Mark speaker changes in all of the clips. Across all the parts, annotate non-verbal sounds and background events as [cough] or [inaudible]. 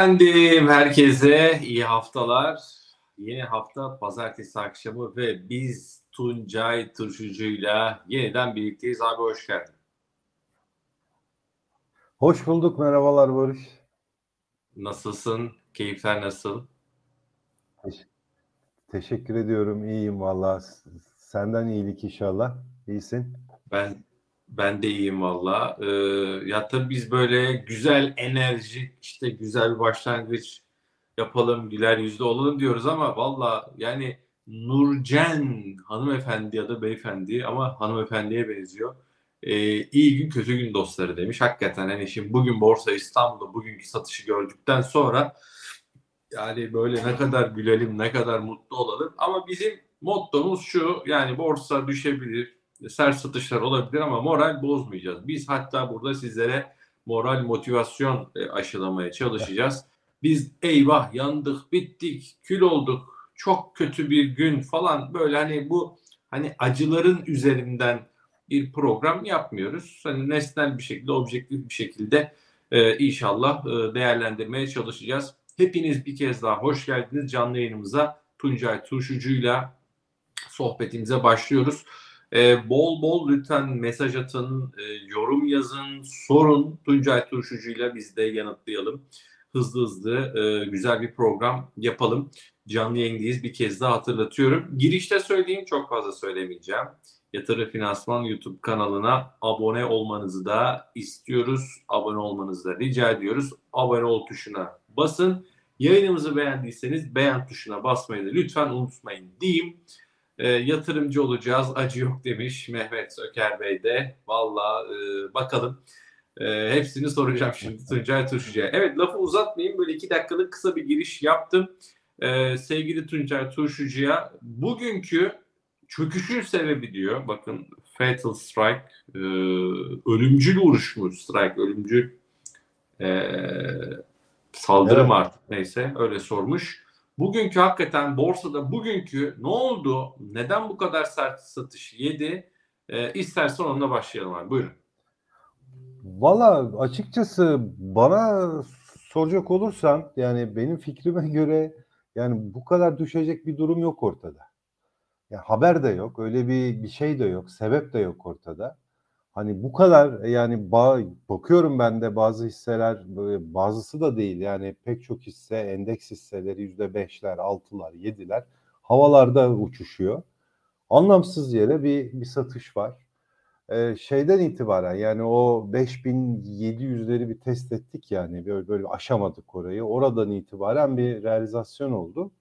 Speaker 1: Efendim herkese iyi haftalar. Yeni hafta pazartesi akşamı ve biz Tuncay Turşucu'yla yeniden birlikteyiz. Abi hoş geldin.
Speaker 2: Hoş bulduk. Merhabalar Barış.
Speaker 1: Nasılsın? Keyifler nasıl?
Speaker 2: Teşekkür ediyorum. İyiyim valla. Senden iyilik inşallah. İyisin.
Speaker 1: Ben ben de iyiyim valla. Ee, ya tabii biz böyle güzel enerji, işte güzel bir başlangıç yapalım, güler yüzlü olalım diyoruz ama valla yani Nurcen hanımefendi ya da beyefendi ama hanımefendiye benziyor. Ee, iyi gün kötü gün dostları demiş. Hakikaten hani şimdi bugün Borsa İstanbul'da bugünkü satışı gördükten sonra yani böyle ne kadar gülelim, ne kadar mutlu olalım. Ama bizim mottomuz şu yani borsa düşebilir, sert satışlar olabilir ama moral bozmayacağız. Biz hatta burada sizlere moral motivasyon e, aşılamaya çalışacağız. Biz eyvah yandık, bittik, kül olduk, çok kötü bir gün falan böyle hani bu hani acıların üzerinden bir program yapmıyoruz. Hani nesnel bir şekilde, objektif bir şekilde e, inşallah e, değerlendirmeye çalışacağız. Hepiniz bir kez daha hoş geldiniz canlı yayınımıza. Tuncay Turşucu'yla sohbetimize başlıyoruz. Ee, bol bol lütfen mesaj atın, e, yorum yazın, sorun. Tuncay Turşucu'yla biz de yanıtlayalım. Hızlı hızlı e, güzel bir program yapalım. Canlı yayındayız bir kez daha hatırlatıyorum. Girişte söyleyeyim çok fazla söylemeyeceğim. Yatırı Finansman YouTube kanalına abone olmanızı da istiyoruz. Abone olmanızı da rica ediyoruz. Abone ol tuşuna basın. Yayınımızı beğendiyseniz beğen tuşuna basmayı da lütfen unutmayın diyeyim. E, yatırımcı olacağız acı yok demiş Mehmet Söker Bey de. Valla e, bakalım. E, hepsini soracağım şimdi Tuncay Turşucu'ya. Evet lafı uzatmayayım böyle iki dakikalık kısa bir giriş yaptım. E, sevgili Tuncay Turşucu'ya bugünkü çöküşün sebebi diyor. Bakın Fatal Strike e, ölümcül vuruş mu? Strike ölümcül e, saldırı evet. artık neyse öyle sormuş. Bugünkü hakikaten borsada bugünkü ne oldu? Neden bu kadar sert satış yedi? E, istersen onunla başlayalım abi. Buyurun.
Speaker 2: Valla açıkçası bana soracak olursan yani benim fikrime [laughs] göre yani bu kadar düşecek bir durum yok ortada. Ya haber de yok, öyle bir bir şey de yok, sebep de yok ortada. Hani bu kadar yani ba bakıyorum ben de bazı hisseler bazısı da değil yani pek çok hisse endeks hisseleri yüzde beşler, altılar, yediler havalarda uçuşuyor. Anlamsız yere bir bir satış var. Ee, şeyden itibaren yani o 5700'leri bir test ettik yani böyle böyle aşamadık orayı. Oradan itibaren bir realizasyon oldu.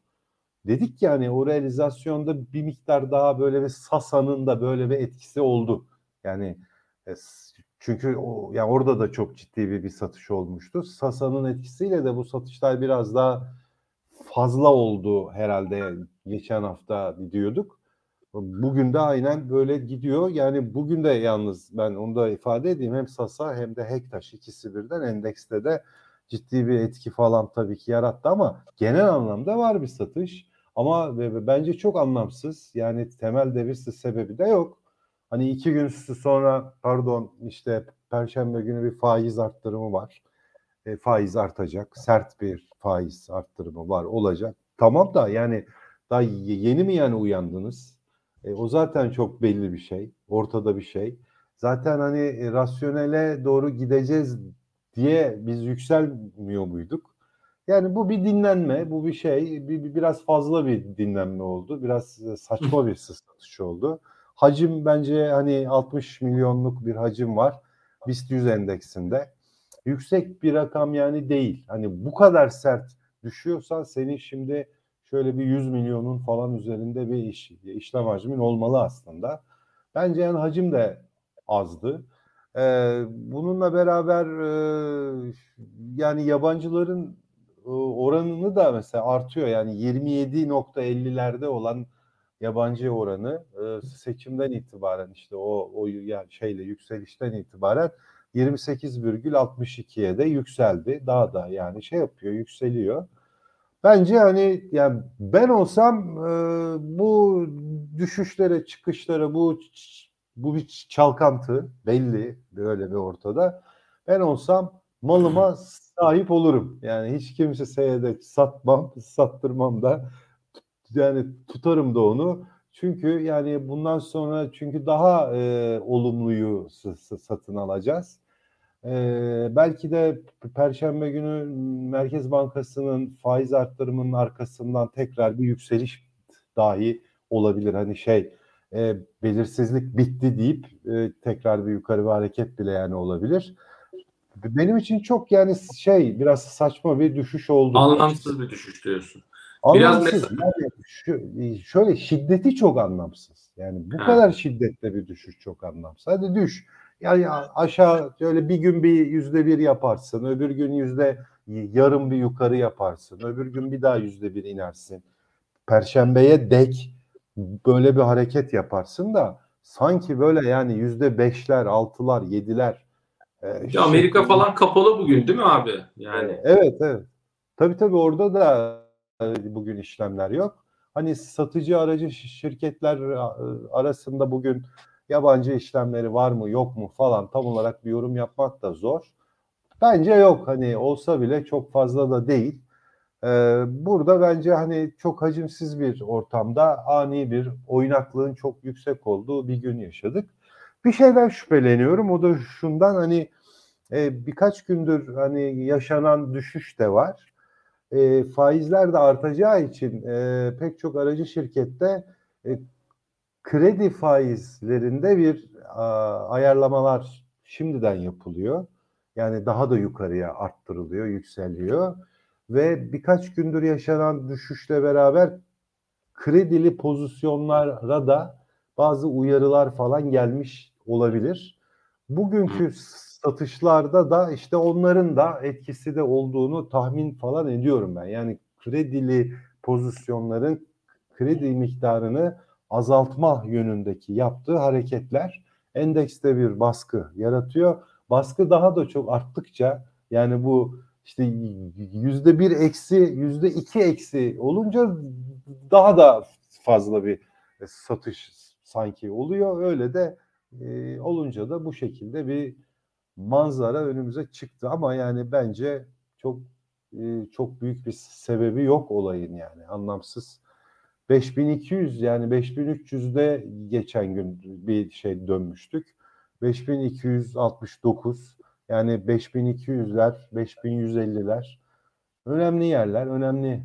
Speaker 2: Dedik yani o realizasyonda bir miktar daha böyle bir Sasa'nın da böyle bir etkisi oldu. Yani çünkü o yani orada da çok ciddi bir, bir satış olmuştu. Sasa'nın etkisiyle de bu satışlar biraz daha fazla oldu herhalde geçen hafta diyorduk. Bugün de aynen böyle gidiyor. Yani bugün de yalnız ben onu da ifade edeyim. Hem Sasa hem de Hektaş ikisi birden endekste de ciddi bir etki falan tabii ki yarattı ama genel anlamda var bir satış. Ama bence çok anlamsız. Yani temel devirsiz sebebi de yok. Hani iki gün sonra pardon işte Perşembe günü bir faiz arttırımı var. E, faiz artacak. Sert bir faiz arttırımı var olacak. Tamam da yani daha yeni mi yani uyandınız? E, o zaten çok belli bir şey. Ortada bir şey. Zaten hani e, rasyonele doğru gideceğiz diye biz yükselmiyor muyduk? Yani bu bir dinlenme, bu bir şey, bir, bir biraz fazla bir dinlenme oldu. Biraz e, saçma bir [laughs] satış oldu. Hacim bence hani 60 milyonluk bir hacim var. BIST 100 endeksinde. Yüksek bir rakam yani değil. Hani bu kadar sert düşüyorsan senin şimdi şöyle bir 100 milyonun falan üzerinde bir iş, işlem hacmin olmalı aslında. Bence yani hacim de azdı. Ee, bununla beraber e, yani yabancıların e, oranını da mesela artıyor. Yani 27.50'lerde olan yabancı oranı e, seçimden itibaren işte o o yani şeyle yükselişten itibaren 28,62'ye de yükseldi. Daha da yani şey yapıyor, yükseliyor. Bence hani yani ben olsam e, bu düşüşlere, çıkışlara bu bu bir çalkantı belli böyle bir ortada. Ben olsam malıma sahip olurum. Yani hiç kimseye de satmam, sattırmam da yani tutarım da onu. Çünkü yani bundan sonra çünkü daha e, olumluyu satın alacağız. E, belki de Perşembe günü Merkez Bankası'nın faiz arttırımının arkasından tekrar bir yükseliş dahi olabilir. Hani şey e, belirsizlik bitti deyip e, tekrar bir yukarı bir hareket bile yani olabilir. Benim için çok yani şey biraz saçma bir düşüş oldu.
Speaker 1: Anlamsız bir düşüş diyorsun.
Speaker 2: Anlamsız. Biraz yani şu, şöyle şiddeti çok anlamsız. Yani bu ha. kadar şiddetle bir düşüş çok anlamsız. Hadi düş. Yani aşağı şöyle bir gün bir yüzde bir yaparsın. Öbür gün yüzde yarım bir yukarı yaparsın. Öbür gün bir daha yüzde bir inersin. Perşembeye dek böyle bir hareket yaparsın da sanki böyle yani yüzde beşler, altılar, yediler.
Speaker 1: E, Amerika falan kapalı bugün değil mi abi? Yani.
Speaker 2: Evet evet. Tabii tabii orada da bugün işlemler yok. Hani satıcı aracı şirketler arasında bugün yabancı işlemleri var mı yok mu falan tam olarak bir yorum yapmak da zor. Bence yok hani olsa bile çok fazla da değil. Ee, burada bence hani çok hacimsiz bir ortamda ani bir oynaklığın çok yüksek olduğu bir gün yaşadık. Bir şeyden şüpheleniyorum o da şundan hani e, birkaç gündür hani yaşanan düşüş de var. E, faizler de artacağı için e, pek çok aracı şirkette e, kredi faizlerinde bir a, ayarlamalar şimdiden yapılıyor. Yani daha da yukarıya arttırılıyor, yükseliyor ve birkaç gündür yaşanan düşüşle beraber kredili pozisyonlara da bazı uyarılar falan gelmiş olabilir. Bugünkü satışlarda da işte onların da etkisi de olduğunu tahmin falan ediyorum ben. Yani kredili pozisyonların kredi miktarını azaltma yönündeki yaptığı hareketler endekste bir baskı yaratıyor. Baskı daha da çok arttıkça yani bu işte yüzde bir eksi yüzde iki eksi olunca daha da fazla bir satış sanki oluyor. Öyle de e, olunca da bu şekilde bir manzara önümüze çıktı ama yani bence çok e, çok büyük bir sebebi yok olayın yani anlamsız. 5200 yani 5300'de geçen gün bir şey dönmüştük. 5269 yani 5200'ler, 5150'ler önemli yerler, önemli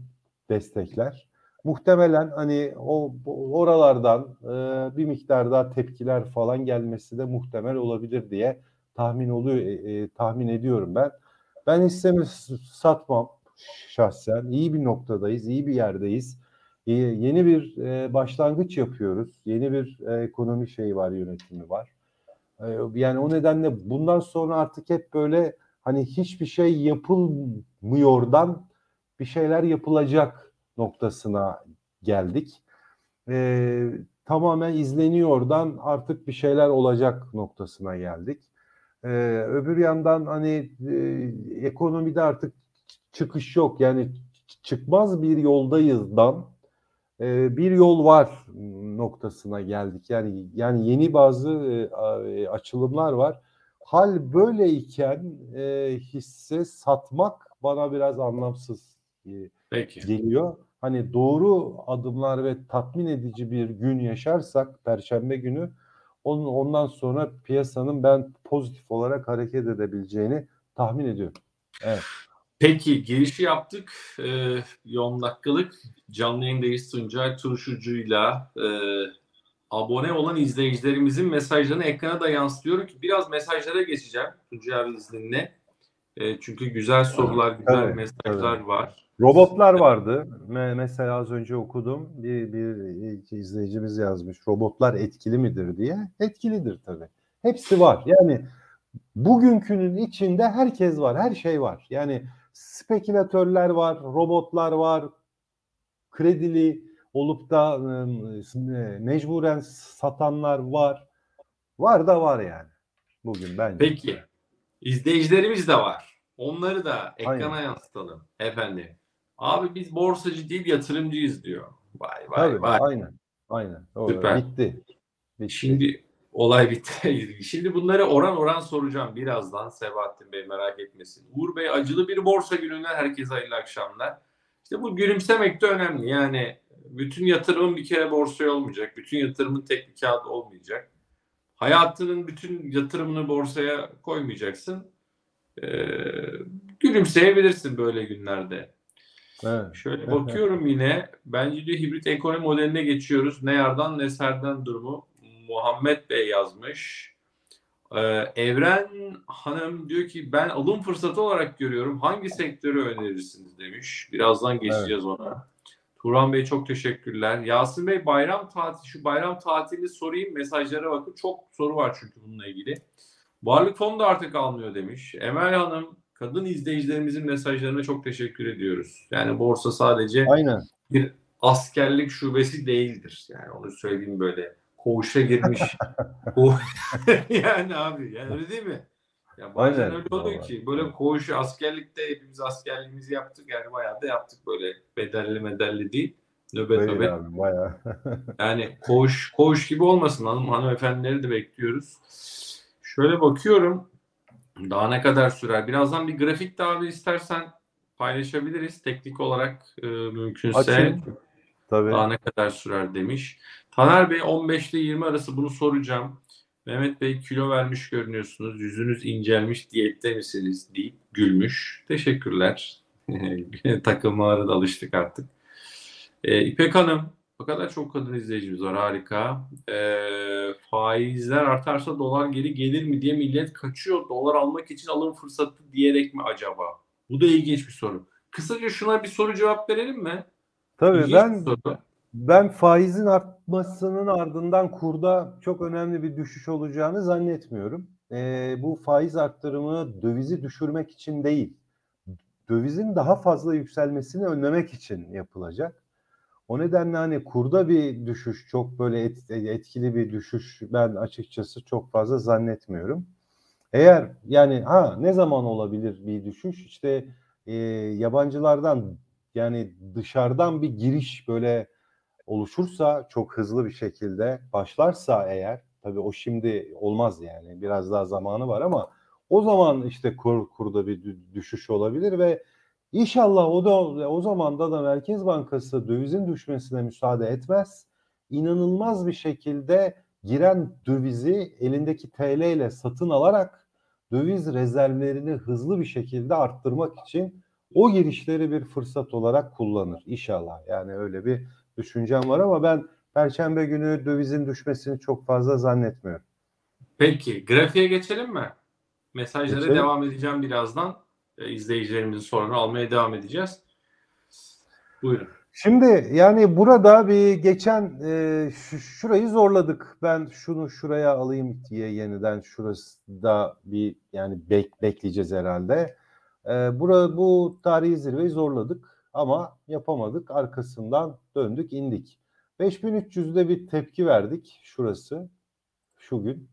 Speaker 2: destekler. Muhtemelen hani o oralardan e, bir miktar daha tepkiler falan gelmesi de muhtemel olabilir diye tahmin oluyor, e, e, tahmin ediyorum ben. Ben hissemi satmam şahsen. İyi bir noktadayız, iyi bir yerdeyiz. E, yeni bir e, başlangıç yapıyoruz. Yeni bir e, ekonomi şeyi var, yönetimi var. E, yani o nedenle bundan sonra artık hep böyle hani hiçbir şey yapılmıyordan bir şeyler yapılacak noktasına geldik. E, tamamen izleniyordan artık bir şeyler olacak noktasına geldik. Ee, öbür yandan hani e, ekonomide artık çıkış yok. Yani çıkmaz bir yoldayızdan e, bir yol var noktasına geldik. Yani yani yeni bazı e, açılımlar var. Hal böyleyken e, hisse satmak bana biraz anlamsız e, Peki. geliyor. Hani doğru adımlar ve tatmin edici bir gün yaşarsak Perşembe günü onun ondan sonra piyasanın ben pozitif olarak hareket edebileceğini tahmin ediyorum. Evet.
Speaker 1: Peki girişi yaptık. Ee, 10 dakikalık canlı yayındayız Tuncay Turşucu'yla. E, abone olan izleyicilerimizin mesajlarını ekrana da yansıtıyorum ki biraz mesajlara geçeceğim Tuncay abi izninle. E, çünkü güzel sorular, güzel evet, mesajlar evet. var.
Speaker 2: Robotlar vardı. Mesela az önce okudum. Bir, bir izleyicimiz yazmış. Robotlar etkili midir diye. Etkilidir tabii. Hepsi var. Yani bugünkünün içinde herkes var. Her şey var. Yani spekülatörler var, robotlar var, kredili olup da mecburen satanlar var. Var da var yani. Bugün bence.
Speaker 1: Peki. İzleyicilerimiz de var. Onları da ekrana Aynen. yansıtalım efendim. Abi biz borsacı değil yatırımcıyız diyor. Vay vay
Speaker 2: Tabii,
Speaker 1: vay.
Speaker 2: Aynen. Aynen. O, Süper. Bitti.
Speaker 1: Bitti. Şimdi olay [laughs] bitti. Şimdi bunları oran oran soracağım birazdan Sebahattin Bey merak etmesin. Uğur Bey acılı bir borsa gününden herkese hayırlı akşamlar. İşte bu gülümsemek de önemli. Yani bütün yatırımın bir kere borsaya olmayacak. Bütün yatırımın tek bir kağıt olmayacak. Hayatının bütün yatırımını borsaya koymayacaksın. Ee, gülümseyebilirsin böyle günlerde.
Speaker 2: Evet.
Speaker 1: Şöyle bakıyorum yine. Bence diyor hibrit ekonomi modeline geçiyoruz. Ne yardan ne serden durumu. Muhammed Bey yazmış. Ee, Evren Hanım diyor ki ben alım fırsatı olarak görüyorum. Hangi sektörü önerirsiniz demiş. Birazdan geçeceğiz ona. Turan Bey çok teşekkürler. Yasin Bey bayram tatili şu bayram tatilini sorayım mesajlara bakın. Çok soru var çünkü bununla ilgili. Varlık fonu da artık almıyor demiş. Emel Hanım kadın izleyicilerimizin mesajlarına çok teşekkür ediyoruz. Yani borsa sadece
Speaker 2: Aynen.
Speaker 1: bir askerlik şubesi değildir. Yani onu söyleyeyim böyle. Koğuşa girmiş. [laughs] [laughs] Yani abi yani öyle değil mi? Ya bazen
Speaker 2: Aynen.
Speaker 1: öyle oluyor ki böyle koğuş askerlikte hepimiz askerliğimizi yaptık yani bayağı da yaptık böyle bedelli medelli değil. Nöbet
Speaker 2: Öyle
Speaker 1: nöbet.
Speaker 2: abi bayağı. [laughs]
Speaker 1: Yani koğuş, koğuş gibi olmasın hanım hanımefendileri de bekliyoruz. Şöyle bakıyorum. Daha ne kadar sürer? Birazdan bir grafik daha bir istersen paylaşabiliriz. Teknik olarak e, mümkünse
Speaker 2: Açayım. Tabii.
Speaker 1: daha ne kadar sürer demiş. Taner Bey 15 ile 20 arası bunu soracağım. Mehmet Bey kilo vermiş görünüyorsunuz. Yüzünüz incelmiş diyette misiniz deyip gülmüş. Teşekkürler. [laughs] Takılmalara da alıştık artık. Ee, İpek Hanım o kadar çok kadın izleyicimiz var harika. Ee, faizler artarsa dolar geri gelir mi diye millet kaçıyor. Dolar almak için alım fırsatı diyerek mi acaba? Bu da ilginç bir soru. Kısaca şuna bir soru cevap verelim mi?
Speaker 2: Tabii
Speaker 1: İlginç
Speaker 2: ben ben faizin artmasının ardından kurda çok önemli bir düşüş olacağını zannetmiyorum. Ee, bu faiz arttırımı dövizi düşürmek için değil, dövizin daha fazla yükselmesini önlemek için yapılacak. O nedenle hani kurda bir düşüş, çok böyle et- etkili bir düşüş ben açıkçası çok fazla zannetmiyorum. Eğer yani ha ne zaman olabilir bir düşüş? İşte e, yabancılardan yani dışarıdan bir giriş böyle oluşursa çok hızlı bir şekilde başlarsa eğer tabii o şimdi olmaz yani biraz daha zamanı var ama o zaman işte kur, kurda bir dü- düşüş olabilir ve inşallah o da o zamanda da Merkez Bankası dövizin düşmesine müsaade etmez. İnanılmaz bir şekilde giren dövizi elindeki TL ile satın alarak döviz rezervlerini hızlı bir şekilde arttırmak için o girişleri bir fırsat olarak kullanır inşallah. Yani öyle bir düşüncem var ama ben Perşembe günü dövizin düşmesini çok fazla zannetmiyorum.
Speaker 1: Peki grafiğe geçelim mi? Mesajlara
Speaker 2: Geçelim.
Speaker 1: devam edeceğim birazdan. E, izleyicilerimizin sorunu almaya devam edeceğiz. Buyurun.
Speaker 2: Şimdi yani burada bir geçen e, şu- şurayı zorladık. Ben şunu şuraya alayım diye yeniden şurası da bir yani bek, bekleyeceğiz herhalde. E, bura, bu tarihi zirveyi zorladık ama yapamadık. Arkasından döndük indik. 5300'de bir tepki verdik şurası şu gün.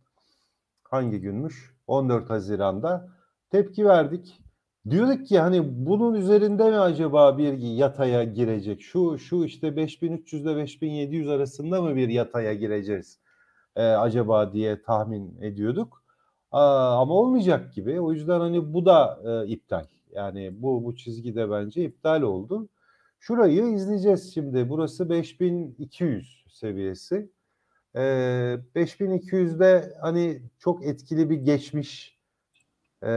Speaker 2: Hangi günmüş? 14 Haziran'da tepki verdik. Diyorduk ki hani bunun üzerinde mi acaba bir yataya girecek? Şu şu işte 5300 ile 5700 arasında mı bir yataya gireceğiz e, acaba diye tahmin ediyorduk. Aa, ama olmayacak gibi. O yüzden hani bu da e, iptal. Yani bu bu çizgi de bence iptal oldu. Şurayı izleyeceğiz şimdi. Burası 5200 seviyesi. E, 5200'de hani çok etkili bir geçmiş e,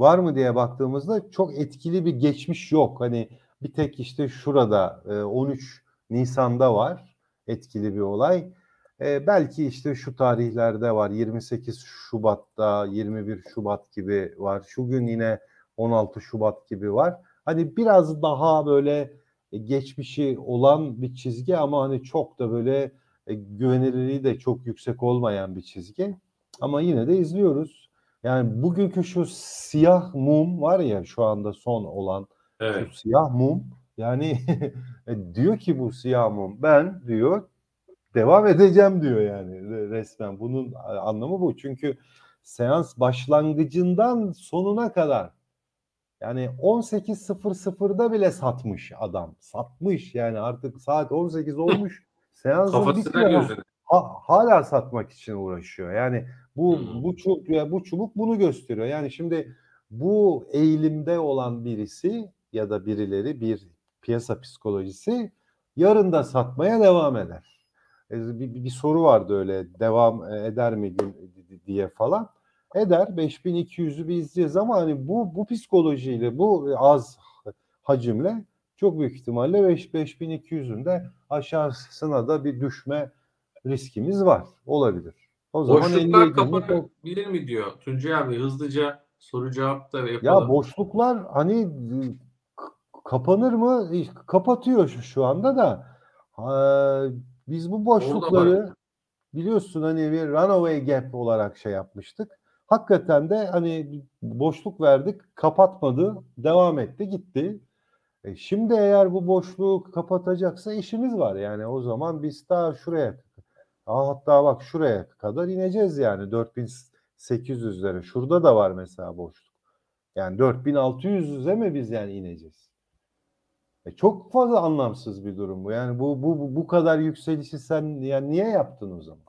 Speaker 2: var mı diye baktığımızda çok etkili bir geçmiş yok. Hani bir tek işte şurada e, 13 Nisan'da var etkili bir olay. E, belki işte şu tarihlerde var 28 Şubat'ta 21 Şubat gibi var. Şu gün yine 16 Şubat gibi var. Hani biraz daha böyle e, geçmişi olan bir çizgi ama hani çok da böyle e, güvenilirliği de çok yüksek olmayan bir çizgi. Ama yine de izliyoruz. Yani bugünkü şu siyah mum var ya şu anda son olan
Speaker 1: Evet.
Speaker 2: şu siyah mum yani [laughs] e, diyor ki bu siyah mum ben diyor devam edeceğim diyor yani re- resmen. Bunun anlamı bu. Çünkü seans başlangıcından sonuna kadar yani 18.00'da bile satmış adam. Satmış yani artık saat 18 olmuş. [laughs] Seansın
Speaker 1: gözüne.
Speaker 2: Ha- hala satmak için uğraşıyor. Yani bu
Speaker 1: Hmm.
Speaker 2: bu çubuk ya bu çubuk bunu gösteriyor. Yani şimdi bu eğilimde olan birisi ya da birileri bir piyasa psikolojisi yarın da satmaya devam eder. E, Bir, bir, bir soru vardı öyle devam eder mi diye falan. Eder 5200'ü bir izleyeceğiz ama hani bu bu psikolojiyle bu az hacimle çok büyük ihtimalle 5 5200'ün de aşağısına da bir düşme riskimiz var. Olabilir. O zaman
Speaker 1: Boşluklar
Speaker 2: 57 günlük o-
Speaker 1: kapanabilir mi diyor Tuncay abi hızlıca soru cevap da
Speaker 2: ya
Speaker 1: yapalım.
Speaker 2: boşluklar hani k- kapanır mı? E, Kapatıyor şu, şu anda da. Ha, biz bu boşlukları biliyorsun hani bir runaway gap olarak şey yapmıştık. Hakikaten de hani boşluk verdik, kapatmadı, devam etti, gitti. E şimdi eğer bu boşluğu kapatacaksa işimiz var yani o zaman biz daha şuraya Aa, hatta bak şuraya kadar ineceğiz yani 4800'lere. Şurada da var mesela boşluk. Yani 4600'e mi biz yani ineceğiz? E çok fazla anlamsız bir durum bu. Yani bu bu bu- kadar yükselişi sen yani niye yaptın o zaman?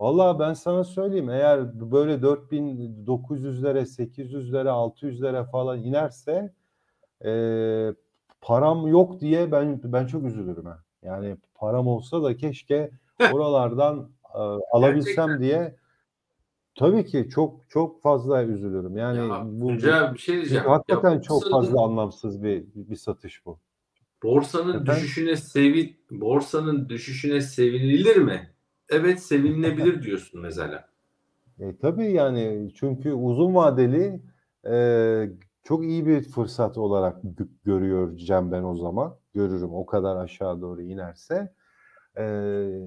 Speaker 2: Vallahi ben sana söyleyeyim eğer böyle 4900'lere, 800'lere, 600'lere falan inerse e, param yok diye ben ben çok üzülürüm ha. Yani param olsa da keşke oralardan e, [laughs] alabilsem
Speaker 1: Gerçekten.
Speaker 2: diye tabii ki çok çok fazla üzülürüm. Yani
Speaker 1: Ya,
Speaker 2: bu,
Speaker 1: Tuncay bir şey diyeceğim.
Speaker 2: hakikaten
Speaker 1: Ya,
Speaker 2: çok fazla anlamsız bir bir satış bu.
Speaker 1: Borsanın
Speaker 2: Efendim?
Speaker 1: düşüşüne sevin borsanın düşüşüne sevinilir mi? Evet sevinilebilir [laughs] diyorsun mesela.
Speaker 2: E, tabii yani çünkü uzun vadeli e, çok iyi bir fırsat olarak gö- görüyorum ben o zaman. Görürüm o kadar aşağı doğru inerse. E,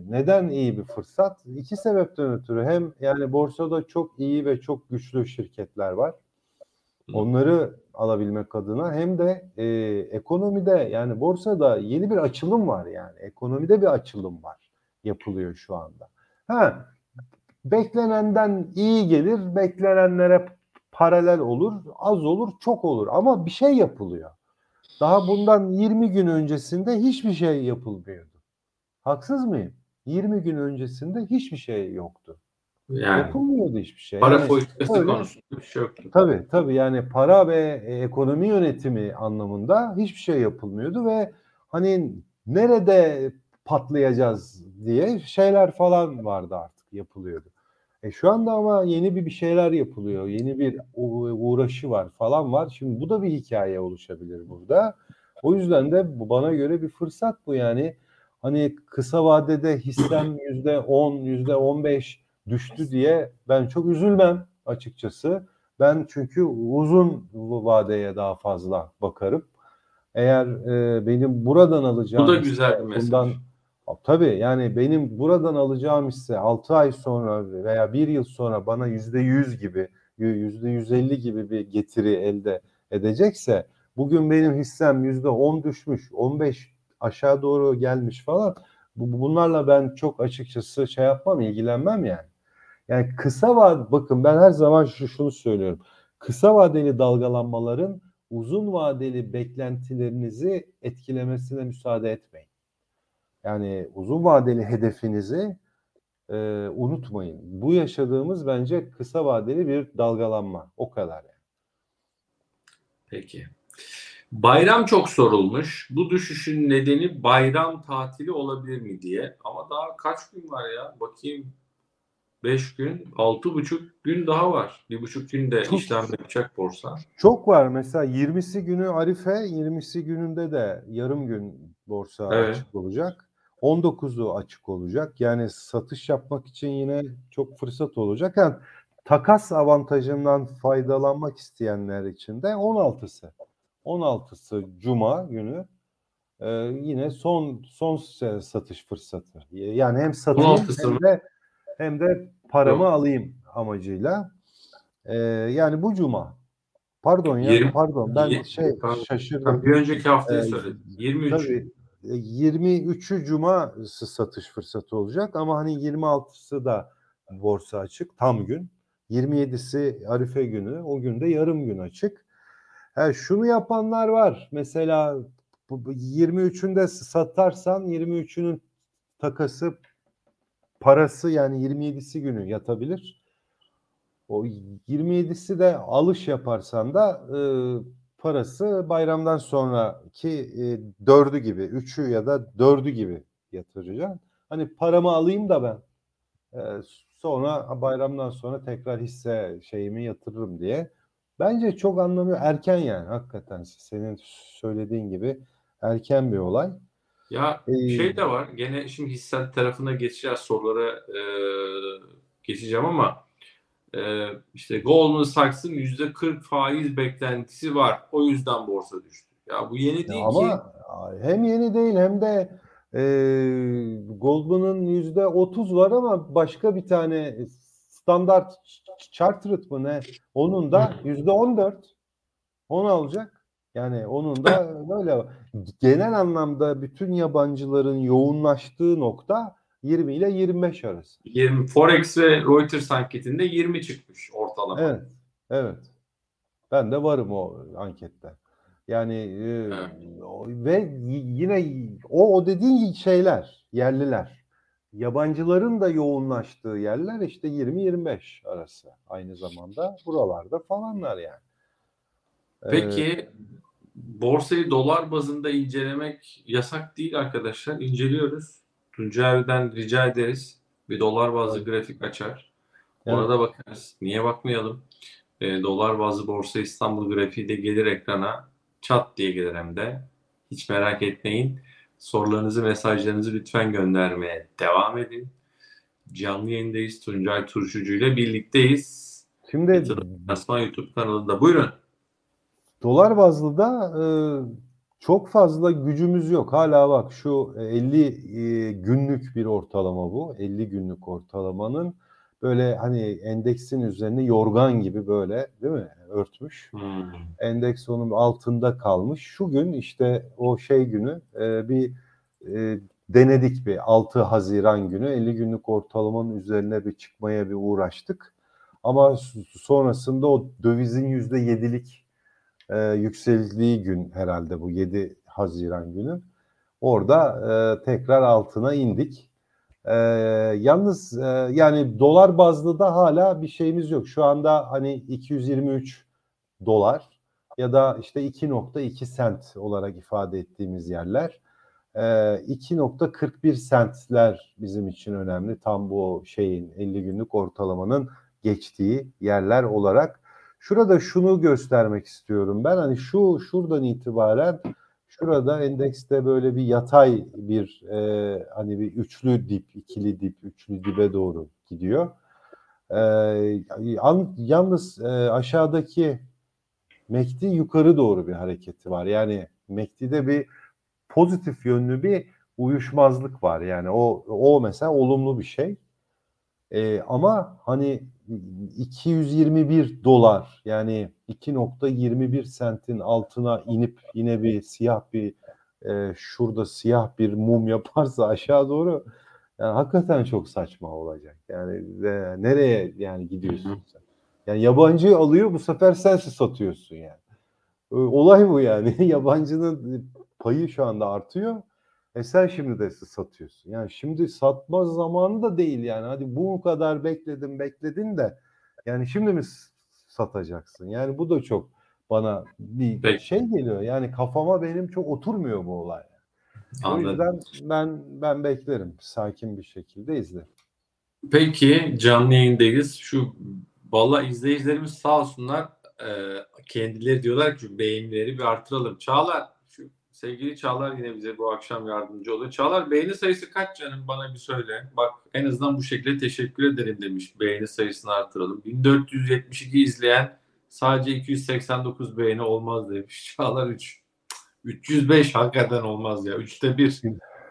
Speaker 2: neden iyi bir fırsat? İki sebepten ötürü. Hem yani borsada çok iyi ve çok güçlü şirketler var. Onları alabilmek adına hem de e, ekonomide yani borsada yeni bir açılım var yani. Ekonomide bir açılım var. Yapılıyor şu anda. Ha beklenenden iyi gelir, beklenenlere paralel olur, az olur, çok olur ama bir şey yapılıyor. Daha bundan 20 gün öncesinde hiçbir şey yapılmıyordu. Haksız mıyım? 20 gün öncesinde hiçbir şey yoktu.
Speaker 1: Yani
Speaker 2: Yapılmıyordu hiçbir şey.
Speaker 1: para
Speaker 2: Yani
Speaker 1: politikası
Speaker 2: öyle-
Speaker 1: konusunda bir şey yoktu.
Speaker 2: Tabii tabii yani para ve e, ekonomi yönetimi anlamında hiçbir şey yapılmıyordu ve hani nerede patlayacağız diye şeyler falan vardı artık yapılıyordu. E şu anda ama yeni bir bir şeyler yapılıyor. Yeni bir uğraşı var falan var. Şimdi bu da bir hikaye oluşabilir burada. O yüzden de bu bana göre bir fırsat bu yani. Hani kısa vadede hissem yüzde on, yüzde on beş düştü diye ben çok üzülmem açıkçası. Ben çünkü uzun vadeye daha fazla bakarım. Eğer e, benim buradan alacağım
Speaker 1: Bu da güzel bir mesaj.
Speaker 2: bundan tabii yani benim buradan alacağım hisse 6 ay sonra veya 1 yıl sonra bana yüzde yüz gibi yüzde 150 gibi bir getiri elde edecekse bugün benim hissem yüzde 10 düşmüş 15 aşağı doğru gelmiş falan bu- bunlarla ben çok açıkçası şey yapmam ilgilenmem yani. Yani kısa vad bakın ben her zaman şu şunu söylüyorum. Kısa vadeli dalgalanmaların uzun vadeli beklentilerinizi etkilemesine müsaade etmeyin. Yani uzun vadeli hedefinizi e, unutmayın. Bu yaşadığımız bence kısa vadeli bir dalgalanma. O kadar yani.
Speaker 1: Peki. Bayram çok sorulmuş. Bu düşüşün nedeni bayram tatili olabilir mi diye. Ama daha kaç gün var ya? Bakayım. 5 gün, altı buçuk gün daha var. Bir buçuk günde
Speaker 2: Çok-
Speaker 1: işlem yapacak borsa.
Speaker 2: Çok var mesela 20'si günü Arife, 20'si gününde de yarım gün borsa
Speaker 1: Evet.
Speaker 2: açık olacak. 19'u açık olacak. Yani satış yapmak için yine çok fırsat olacak. Yani takas avantajından faydalanmak isteyenler için de 16'sı. 16'sı Cuma günü e, yine son son satış fırsatı. Yani hem satayım
Speaker 1: 16'sı
Speaker 2: hem de hem de paramı
Speaker 1: Yok.
Speaker 2: alayım amacıyla. E, yani bu Cuma. Pardon ya
Speaker 1: Yirmi-
Speaker 2: pardon ben
Speaker 1: Yirmi-
Speaker 2: şey
Speaker 1: Pardon.
Speaker 2: şaşırdım.
Speaker 1: Bir önceki haftayı
Speaker 2: Ee,
Speaker 1: söyledim. 23.
Speaker 2: Tabii e, 23'ü cuma satış fırsatı olacak ama hani 26'sı da borsa açık tam gün. 27'si Arife günü. O gün de yarım gün açık. Ha, şunu yapanlar var. Mesela bu- bu 23'ünde satarsan 23'ünün takası parası yani 27'si günü yatabilir. O 27'si de alış yaparsan da e, parası bayramdan sonraki e, dördü gibi, üçü ya da dördü gibi yatıracaksın. Hani paramı alayım da ben e, sonra bayramdan sonra tekrar hisse şeyimi yatırırım diye. Bence çok anlamıyor. Erken yani hakikaten senin söylediğin gibi erken bir olay.
Speaker 1: Ya ee, şey de var. Gene şimdi hisse tarafına geçeceğiz sorulara e, geçeceğim ama e, işte Goldman Sachs'ın yüzde 40 faiz beklentisi var. O yüzden borsa düştü. Ya bu yeni değil
Speaker 2: ama ki. hem yeni değil hem de e, Goldman'ın yüzde 30 var ama başka bir tane standart chartered mı ne? Onun da yüzde 14. Onu alacak. Yani onun da [laughs] böyle genel anlamda bütün yabancıların yoğunlaştığı nokta 20 ile 25 arası.
Speaker 1: 20 Forex ve Reuters anketinde 20 çıkmış ortalama.
Speaker 2: Evet. Evet. Ben de varım o ankette. Yani e, evet. ve yine o o dediğin şeyler, yerliler. Yabancıların da yoğunlaştığı yerler işte 20-25 arası aynı zamanda buralarda falanlar yani.
Speaker 1: Peki ee, borsayı dolar bazında incelemek yasak değil arkadaşlar. İnceliyoruz. Tuncay'dan rica ederiz. Bir dolar bazlı grafik açar. Orada evet. bakarız. Niye bakmayalım? E, dolar bazlı borsa İstanbul grafiği de gelir ekrana. Çat diye gelir hem de. Hiç merak etmeyin. Sorularınızı, mesajlarınızı lütfen göndermeye devam edin. Canlı yayındayız. Tuncay Turşucu ile birlikteyiz. Şimdi Asman YouTube kanalında. Buyurun.
Speaker 2: Dolar bazlı da e, çok fazla gücümüz yok. Hala bak şu 50 e, günlük bir ortalama bu. 50 günlük ortalamanın böyle hani endeksin üzerine yorgan gibi böyle değil mi örtmüş. Hmm. Endeks onun altında kalmış. Şu gün işte o şey günü e, bir e, denedik bir 6 Haziran günü 50 günlük ortalamanın üzerine bir çıkmaya bir uğraştık. Ama sonrasında o dövizin yüzde yedilik e, yükseldiği gün herhalde bu 7 Haziran günü. Orada e, tekrar altına indik. E, yalnız e, yani dolar bazlı da hala bir şeyimiz yok. Şu anda hani 223 dolar ya da işte 2.2 sent olarak ifade ettiğimiz yerler. E, 2.41 sentler bizim için önemli. Tam bu şeyin 50 günlük ortalamanın geçtiği yerler olarak Şurada şunu göstermek istiyorum ben. Hani şu şuradan itibaren şurada endekste böyle bir yatay bir e, hani bir üçlü dip, ikili dip, üçlü dibe doğru gidiyor. E, yalnız e, aşağıdaki MACD yukarı doğru bir hareketi var. Yani MACD'de bir pozitif yönlü bir uyuşmazlık var. Yani o o mesela olumlu bir şey. E, ama hani 221 dolar yani 2.21 sentin altına inip yine bir siyah bir e, şurada siyah bir mum yaparsa [laughs] aşağı doğru yani hakikaten çok saçma olacak. Yani ve nereye yani gidiyorsun sen? Yani yabancı alıyor bu sefer sen satıyorsun yani. Olay bu yani. [laughs] Yabancının payı şu anda artıyor. E sen şimdi de satıyorsun. Yani şimdi satma zamanı da değil yani. Hadi bu kadar bekledin bekledin de yani şimdi mi satacaksın? Yani bu da çok bana bir Peki. şey geliyor. Yani kafama benim çok oturmuyor bu olay. Anladım. O yüzden ben ben beklerim. Sakin bir şekilde izle.
Speaker 1: Peki canlı yayındayız. Şu valla izleyicilerimiz sağ olsunlar e, kendileri diyorlar ki beğenileri bir artıralım. Çağlar Sevgili Çağlar yine bize bu akşam yardımcı oluyor. Çağlar beğeni sayısı kaç canım bana bir söyle. Bak en azından bu şekilde teşekkür ederim demiş. Beğeni sayısını artıralım. 1472 izleyen sadece 289 beğeni olmaz demiş. [laughs] Çağlar 3. 305 hakikaten olmaz ya. 3'te 1.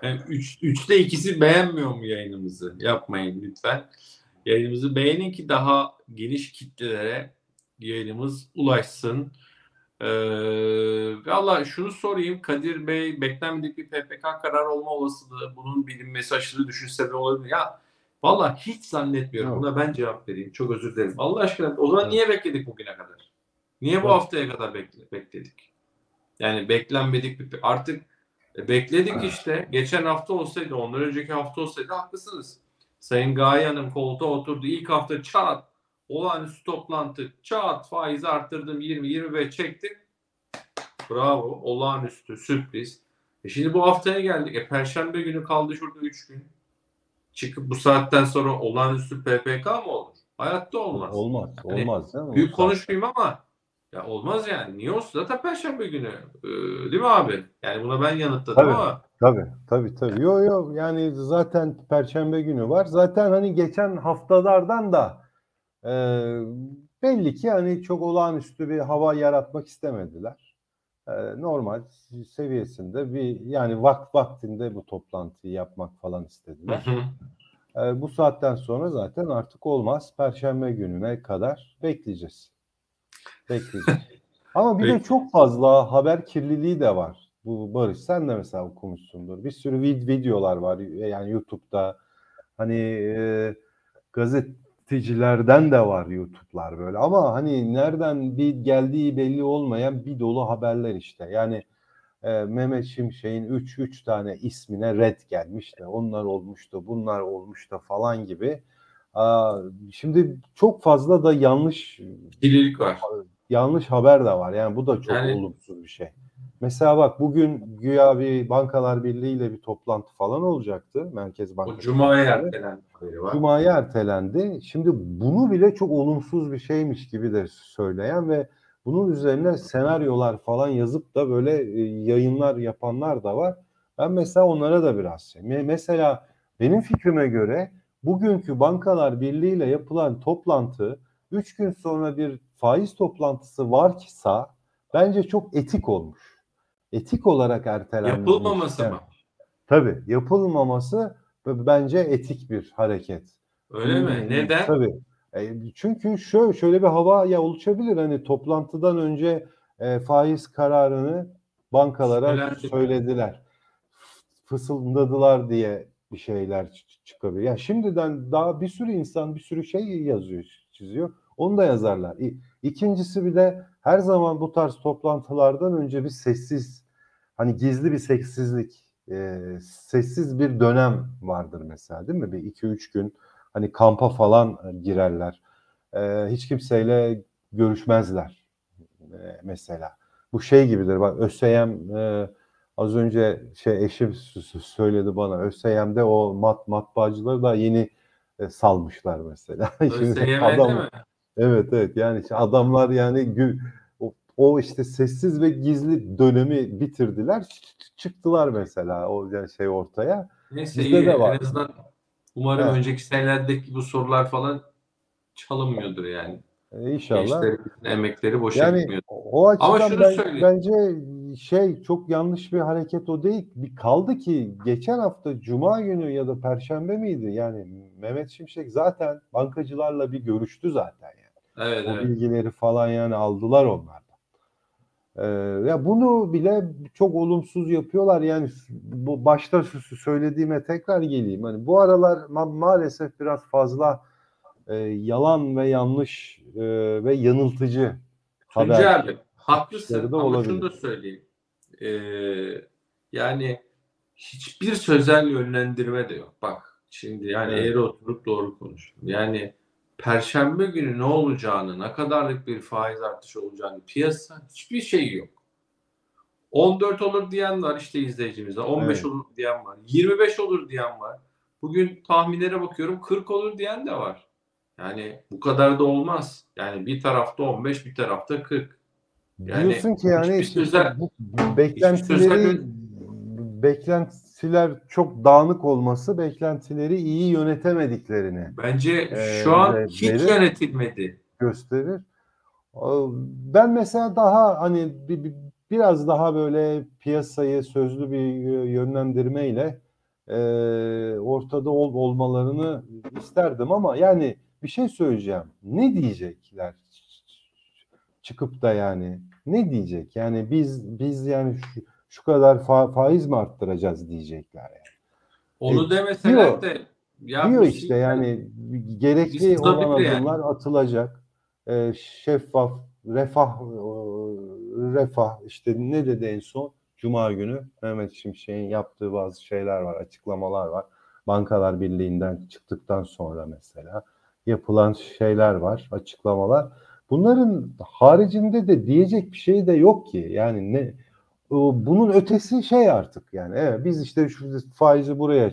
Speaker 1: Yani 3, 3'te ikisi beğenmiyor mu yayınımızı? Yapmayın lütfen. Yayınımızı beğenin ki daha geniş kitlelere yayınımız ulaşsın. Ee, Valla şunu sorayım Kadir Bey beklenmedik bir PPK karar olma olasılığı bunun bilinmesi aşırı düşüş sebebi olabilir. Ya valla hiç zannetmiyorum. Buna ben cevap vereyim. Çok özür dilerim. Allah aşkına o zaman evet. niye bekledik bugüne kadar? Niye bu haftaya kadar bekle, bekledik? Yani beklenmedik bir artık e, bekledik evet. işte. Geçen hafta olsaydı, ondan önceki hafta olsaydı haklısınız. Sayın Gaye Hanım koltuğa oturdu. İlk hafta çat olağanüstü toplantı çat faizi arttırdım 20-25 çektik. Bravo olağanüstü sürpriz. E şimdi bu haftaya geldik. E Perşembe günü kaldı şurada 3 gün. Çıkıp bu saatten sonra olağanüstü PPK mı olur? Hayatta olmaz.
Speaker 2: Olmaz.
Speaker 1: Yani
Speaker 2: Olmaz değil mi?
Speaker 1: Büyük konuşmayayım ama ya olmaz yani. Niye olsun? Zaten Perşembe günü. Ee, değil mi abi? Yani buna ben yanıtladım
Speaker 2: Tabii.
Speaker 1: ama
Speaker 2: Tabii tabii tabii. Yo yo yani zaten Perşembe günü var. Zaten hani geçen haftalardan da e, belli ki hani çok olağanüstü bir hava yaratmak istemediler. E, normal seviyesinde bir yani vakt vaktinde bu toplantıyı yapmak falan istediler. E, bu saatten sonra zaten artık olmaz. Perşembe gününe kadar bekleyeceğiz. Bekleyeceğiz. [laughs] Ama bir de
Speaker 1: Peki.
Speaker 2: çok fazla haber kirliliği de var. Bu Barış sen de mesela okumuşsundur. Bir sürü vid- videolar var yani YouTube'da. Hani e, gazetecilerden de var YouTube'lar böyle. Ama hani nereden bir geldiği belli olmayan bir dolu haberler işte. Yani e, Mehmet Şimşek'in 3 3 tane ismine red gelmiş de onlar olmuş da bunlar olmuş da falan gibi. Aa, şimdi çok fazla da yanlış
Speaker 1: kirlilik var.
Speaker 2: yanlış haber de var. Yani bu da çok
Speaker 1: Yani-
Speaker 2: olumsuz bir şey. Mesela bak bugün güya bir Bankalar Birliği ile bir toplantı falan olacaktı. Merkez Bankası.
Speaker 1: O Cuma'ya ertelendi.
Speaker 2: Cuma'ya ertelendi. Şimdi bunu bile çok olumsuz bir şeymiş gibi de söyleyen ve bunun üzerine senaryolar falan yazıp da böyle e, yayınlar yapanlar da var. Ben mesela onlara da biraz şey. Me- Mesela benim fikrime göre bugünkü Bankalar Birliği ile yapılan toplantı 3 gün sonra bir faiz toplantısı varsa bence çok etik olmuş. Etik olarak ertelenmiş.
Speaker 1: Yapılmaması
Speaker 2: Yani-
Speaker 1: mı?
Speaker 2: Tabii yapılmaması bence etik bir hareket.
Speaker 1: Öyle mi?
Speaker 2: Hmm,
Speaker 1: Neden?
Speaker 2: Tabii. E, çünkü şöyle şöyle bir hava ya oluşabilir hani toplantıdan önce e, faiz kararını bankalara
Speaker 1: Söylendi.
Speaker 2: söylediler. Fısıldadılar diye bir şeyler çıkabilir. Ya şimdiden daha bir sürü insan bir sürü şey yazıyor, çiziyor. Onu da yazarlar. İkincisi bir de her zaman bu tarz toplantılardan önce bir sessiz hani gizli bir sessizlik, e, sessiz bir dönem vardır mesela değil mi? Bir iki üç gün hani kampa falan e, girerler. E, hiç kimseyle görüşmezler e, mesela. Bu şey gibidir. Bak ÖSYM e, az önce şey eşim söyledi bana. ÖSYM'de o mat matbaacıları da yeni e, salmışlar mesela. [laughs]
Speaker 1: ÖSYM'de
Speaker 2: adam-
Speaker 1: mi?
Speaker 2: Evet evet yani adamlar yani gü- o, işte sessiz ve gizli dönemi bitirdiler çıktılar mesela o şey ortaya.
Speaker 1: Neyse
Speaker 2: Bizde
Speaker 1: iyi.
Speaker 2: de var.
Speaker 1: En azından umarım
Speaker 2: Evet.
Speaker 1: önceki senelerdeki bu sorular falan çalınmıyordur yani.
Speaker 2: E, inşallah.
Speaker 1: Gençlerimizin emekleri boşa
Speaker 2: Yani
Speaker 1: gitmiyor.
Speaker 2: o açıdan
Speaker 1: şunu
Speaker 2: ben-
Speaker 1: söyleyeyim.
Speaker 2: bence şey çok yanlış bir hareket o değil. Bir kaldı ki geçen hafta Cuma günü ya da Perşembe miydi? Yani Mehmet Şimşek zaten bankacılarla bir görüştü zaten yani.
Speaker 1: Evet
Speaker 2: O
Speaker 1: evet.
Speaker 2: bilgileri falan yani aldılar onlardan. Ee, ya bunu bile çok olumsuz yapıyorlar. Yani bu başta söylediğime tekrar geleyim. Hani bu aralar ma- maalesef biraz fazla e, yalan ve yanlış e, ve yanıltıcı haber
Speaker 1: abi haklısın ama
Speaker 2: olabilir.
Speaker 1: şunu da söyleyeyim. Ee, yani hiçbir sözel yönlendirme de yok. Bak şimdi yani
Speaker 2: Evet.
Speaker 1: eğri oturup doğru konuştum. Yani Perşembe günü ne olacağını, ne kadarlık bir faiz artışı olacağını piyasa hiçbir şey yok. 14 olur diyen var işte izleyicimizde. 15
Speaker 2: Evet.
Speaker 1: olur diyen var. 25 olur diyen var. Bugün tahminlere bakıyorum 40 olur diyen de var. Yani bu kadar da olmaz. Yani bir tarafta 15, bir tarafta 40. Yani
Speaker 2: Diyorsun ki yani işte
Speaker 1: sözel-
Speaker 2: bu beklentileri beklentiler çok dağınık olması beklentileri iyi yönetemediklerini
Speaker 1: Bence
Speaker 2: Ee,
Speaker 1: şu an
Speaker 2: ve-
Speaker 1: hiç yönetilmedi.
Speaker 2: gösterir. Ben mesela daha hani bir, bir- biraz daha böyle piyasayı sözlü bir yönlendirmeyle e, ortada ol, olmalarını isterdim ama yani bir şey söyleyeceğim. Ne diyecekler? Çıkıp da yani ne diyecek? Yani biz biz yani şu, şu kadar fa- faiz mi arttıracağız diyecekler yani.
Speaker 1: Onu
Speaker 2: E,
Speaker 1: demeseler
Speaker 2: diyor-
Speaker 1: de ya
Speaker 2: diyor işte
Speaker 1: sinyal-
Speaker 2: yani gerekli olan
Speaker 1: tabii yani.
Speaker 2: adımlar atılacak. Ee, şeffaf, refah, e, refah işte ne dedi en son? Cuma günü Mehmet Şimşek'in yaptığı bazı şeyler var, açıklamalar var. Bankalar Birliği'nden çıktıktan sonra mesela yapılan şeyler var, açıklamalar. Bunların haricinde de diyecek bir şey de yok ki. Yani ne bunun ötesi şey artık yani evet biz işte şu faizi buraya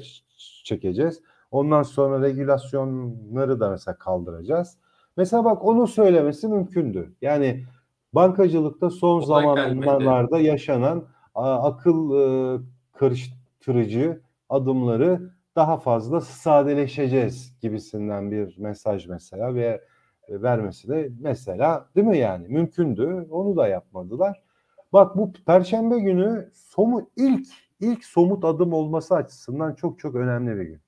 Speaker 2: çekeceğiz. Ondan sonra regülasyonları da mesela kaldıracağız. Mesela bak onu söylemesi mümkündü. Yani bankacılıkta son zamanlarda yaşanan akıl e, karıştırıcı adımları daha fazla sadeleşeceğiz gibisinden bir mesaj mesela ve vermesi de mesela değil mi yani mümkündü onu da yapmadılar. Bak bu perşembe günü somut ilk ilk somut adım olması açısından çok çok önemli bir gün.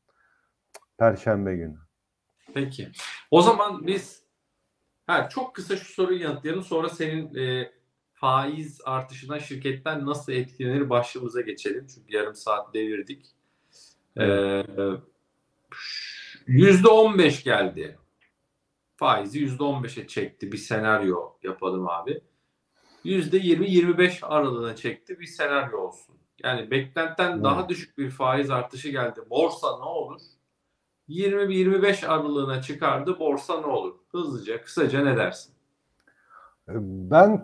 Speaker 2: Perşembe günü.
Speaker 1: Peki. O zaman biz ha, çok kısa şu soruyu yanıtlayalım. Sonra senin e, faiz artışından şirketler nasıl etkilenir başlığımıza geçelim. Çünkü yarım saat devirdik. Ee, yüzde on beş geldi. Faizi yüzde on beşe çekti. Bir senaryo yapalım abi. Yüzde yirmi yirmi beş aralığına çekti. Bir senaryo olsun. Yani beklenten hmm. daha düşük bir faiz artışı geldi. Borsa ne olur? 20-25 aralığına çıkardı. Borsa ne olur? Hızlıca, kısaca ne dersin?
Speaker 2: Ben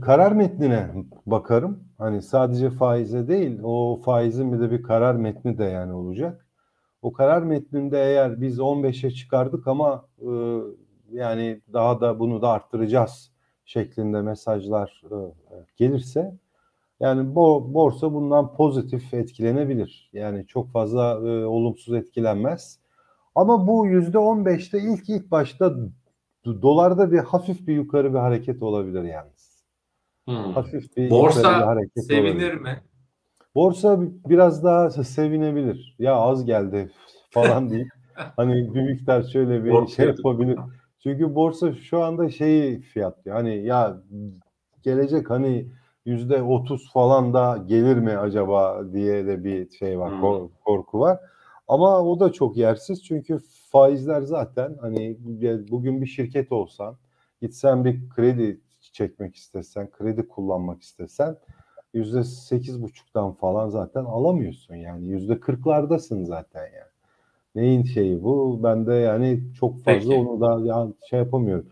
Speaker 2: karar metnine bakarım. Hani sadece faize değil, o faizin bir de bir karar metni de yani olacak. O karar metninde eğer biz 15'e çıkardık ama e, yani daha da bunu da arttıracağız şeklinde mesajlar e, gelirse yani bo, borsa bundan pozitif etkilenebilir. Yani çok fazla e, olumsuz etkilenmez. Ama bu yüzde 15'te ilk ilk başta dolarda bir hafif bir yukarı bir hareket olabilir yalnız.
Speaker 1: Hmm. Hafif bir Borsa bir hareket sevinir olabilir. mi?
Speaker 2: Borsa biraz daha sevinebilir. Ya az geldi [laughs] falan deyip hani bir miktar şöyle bir borsa şey yapabilir. [laughs] Çünkü borsa şu anda şeyi fiyatlıyor. Hani ya gelecek hani yüzde otuz falan da gelir mi acaba diye de bir şey var, hmm. korku var. Ama o da çok yersiz çünkü faizler zaten hani bugün bir şirket olsan gitsen bir kredi çekmek istesen, kredi kullanmak istesen yüzde sekiz buçuktan falan zaten alamıyorsun yani yüzde kırklardasın zaten yani. Neyin şeyi bu? Ben de yani çok fazla Peki. onu da ya şey yapamıyorum.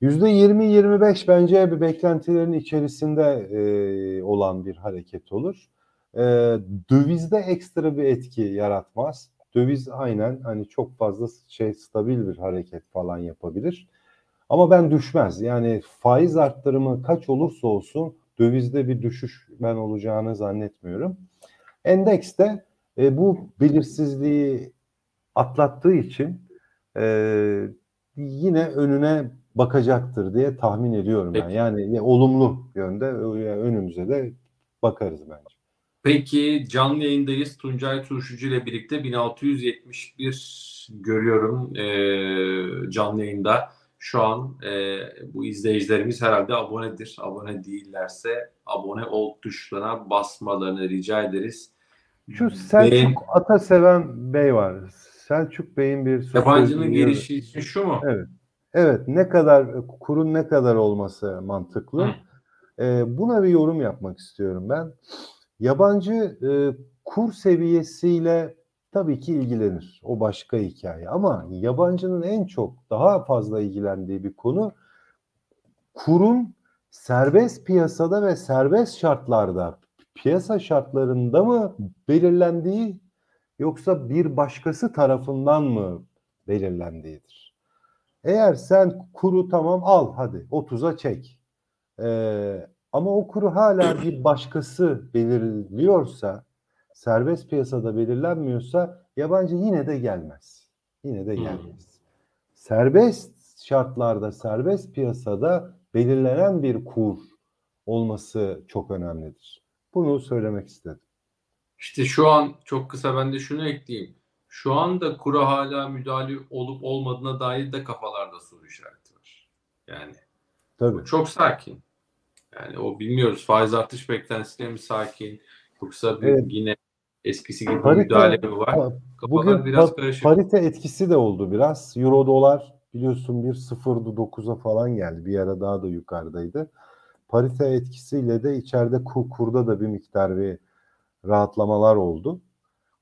Speaker 2: Yüzde yirmi yirmi beş bence bir beklentilerin içerisinde e, olan bir hareket olur. E, dövizde ekstra bir etki yaratmaz. Döviz aynen hani çok fazla şey stabil bir hareket falan yapabilir. Ama ben düşmez. Yani faiz arttırımı kaç olursa olsun dövizde bir düşüş ben olacağını zannetmiyorum. Endekste e, bu belirsizliği atlattığı için e, yine önüne bakacaktır diye tahmin ediyorum ben. Yani olumlu yönde önümüze de bakarız bence.
Speaker 1: Peki canlı yayındayız. Tuncay Turşucu ile birlikte 1671 görüyorum e, canlı yayında. Şu an e, bu izleyicilerimiz herhalde abonedir. Abone değillerse abone ol tuşlarına basmalarını rica ederiz.
Speaker 2: Şu Selçuk Beğen... Ata seven Bey var. Selçuk Bey'in bir
Speaker 1: yabancının gelişi için şu mu?
Speaker 2: Evet. Evet. Ne kadar kurun ne kadar olması mantıklı. E, buna bir yorum yapmak istiyorum ben. Yabancı e, kur seviyesiyle tabii ki ilgilenir. O başka hikaye. Ama yabancının en çok daha fazla ilgilendiği bir konu kurun serbest piyasada ve serbest şartlarda piyasa şartlarında mı belirlendiği yoksa bir başkası tarafından mı belirlendiğidir. Eğer sen kuru tamam al hadi 30'a çek. Ee, ama o kuru hala bir başkası belirliyorsa, serbest piyasada belirlenmiyorsa yabancı yine de gelmez. Yine de gelmez. Serbest şartlarda, serbest piyasada belirlenen bir kur olması çok önemlidir. Bunu söylemek istedim.
Speaker 1: İşte şu an çok kısa ben de şunu ekleyeyim. Şu anda kura hala müdahale olup olmadığına dair de kafalarda soru işareti var. Yani Tabii. çok sakin. Yani o bilmiyoruz faiz artış beklentisiyle mi sakin yoksa bir evet. yine eskisi gibi parite, müdahale mi var? Kafalar
Speaker 2: bugün biraz pa- karışık. Parite etkisi de oldu biraz. Euro dolar biliyorsun bir 0.9'a falan geldi. Bir ara daha da yukarıdaydı. Parite etkisiyle de içeride kur, kurda da bir miktar bir rahatlamalar oldu.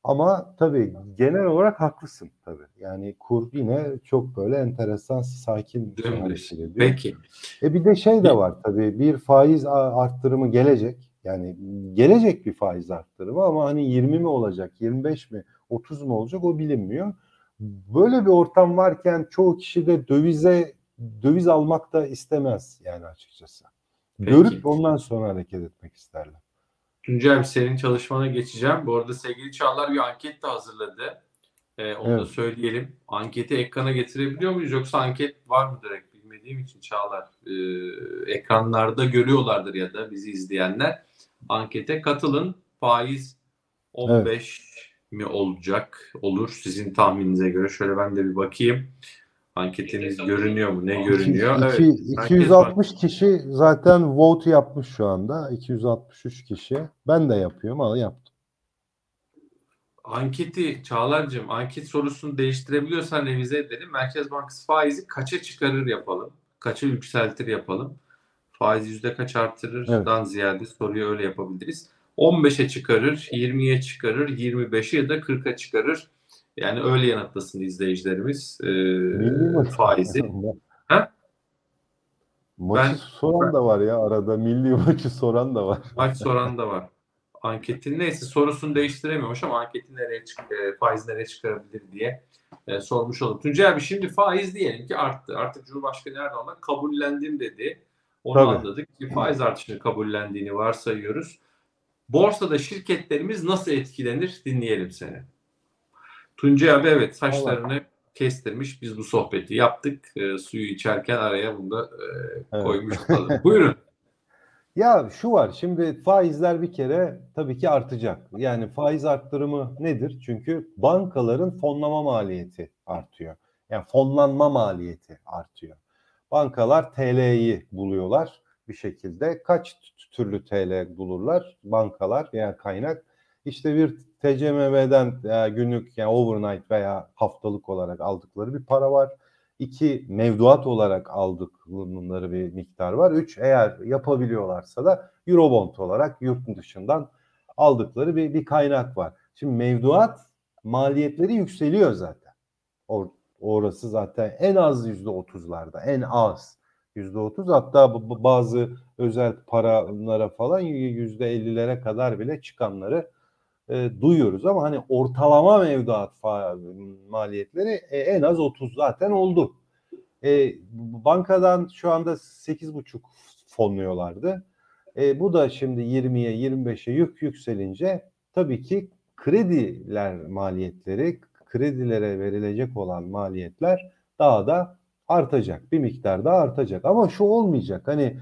Speaker 2: Ama tabii genel olarak haklısın tabii. Yani kur yine çok böyle enteresan, sakin
Speaker 1: Dümdüz.
Speaker 2: hareket ediyor.
Speaker 1: Peki.
Speaker 2: E bir de şey de var tabii bir faiz arttırımı gelecek. Yani gelecek bir faiz arttırımı ama hani 20 mi olacak, 25 mi, 30 mu olacak o bilinmiyor. Böyle bir ortam varken çoğu kişi de dövize döviz almak da istemez yani açıkçası.
Speaker 1: Peki.
Speaker 2: Görüp ondan sonra hareket etmek isterler.
Speaker 1: Tuncay senin çalışmana geçeceğim. Bu arada sevgili Çağlar bir anket de hazırladı. Ee, onu da
Speaker 2: Evet.
Speaker 1: söyleyelim. Anketi ekrana getirebiliyor muyuz yoksa anket var mı direkt bilmediğim için Çağlar. Ee, ekranlarda görüyorlardır ya da bizi izleyenler. Ankete katılın. Faiz 15 mi olacak? Olur sizin tahmininize göre. Şöyle ben de bir bakayım. Anketiniz görünüyor mu? Ne görünüyor?
Speaker 2: İki-
Speaker 1: Evet.
Speaker 2: iki-
Speaker 1: Herkes
Speaker 2: 260 kişi zaten vote yapmış şu anda. 263 kişi. Ben de yapıyorum ama yaptım.
Speaker 1: Anketi Çağlar'cığım anket sorusunu değiştirebiliyorsan revize edelim. Merkez Bankası faizi kaça çıkarır yapalım. Kaça yükseltir yapalım. Faiz yüzde kaç artırırdan ziyade soruyu öyle yapabiliriz. 15'e çıkarır, 20'ye çıkarır, 25'e ya da 40'a çıkarır. Yani öyle yanıtlasın izleyicilerimiz e,
Speaker 2: Milli
Speaker 1: faizi. Ha?
Speaker 2: Maçı
Speaker 1: Ben-
Speaker 2: soran da var ya arada. Milli maçı soran da var.
Speaker 1: Maç soran da var. Anketin neyse sorusunu değiştiremiyormuş ama anketi nereye çık e, faiz nereye çıkarabilir diye e, sormuş olduk. Tuncay abi şimdi faiz diyelim ki arttı. Artık Cumhurbaşkanı Erdoğan'la kabullendim dedi. Onu
Speaker 2: Tabii.
Speaker 1: anladık ki faiz artışını kabullendiğini varsayıyoruz. Borsada şirketlerimiz nasıl etkilenir dinleyelim seni. Tuncay abi evet saçlarını kestirmiş. Biz bu sohbeti yaptık. E, suyu içerken araya bunu da e,
Speaker 2: Evet.
Speaker 1: koymuş. [laughs] Buyurun.
Speaker 2: Ya şu var şimdi faizler bir kere tabii ki artacak. Yani faiz arttırımı nedir? Çünkü bankaların fonlama maliyeti artıyor. Yani fonlanma maliyeti artıyor. Bankalar TL'yi buluyorlar bir şekilde. Kaç türlü TL bulurlar bankalar yani kaynak? İşte bir TCMB'den e, günlük yani overnight veya haftalık olarak aldıkları bir para var. İki mevduat olarak aldıkları bir miktar var. Üç eğer yapabiliyorlarsa da Eurobond olarak yurt dışından aldıkları bir, bir kaynak var. Şimdi mevduat maliyetleri yükseliyor zaten. Or, orası zaten en az yüzde otuzlarda en az yüzde otuz hatta bazı özel paralara falan yüzde ellilere kadar bile çıkanları e, duyuyoruz ama hani ortalama mevduat maliyetleri e, en az 30 zaten oldu. E, bankadan şu anda 8,5 fonluyorlardı. E, bu da şimdi 20'ye 25'e yük yükselince tabii ki krediler maliyetleri, kredilere verilecek olan maliyetler daha da artacak. Bir miktar daha artacak. Ama şu olmayacak. Hani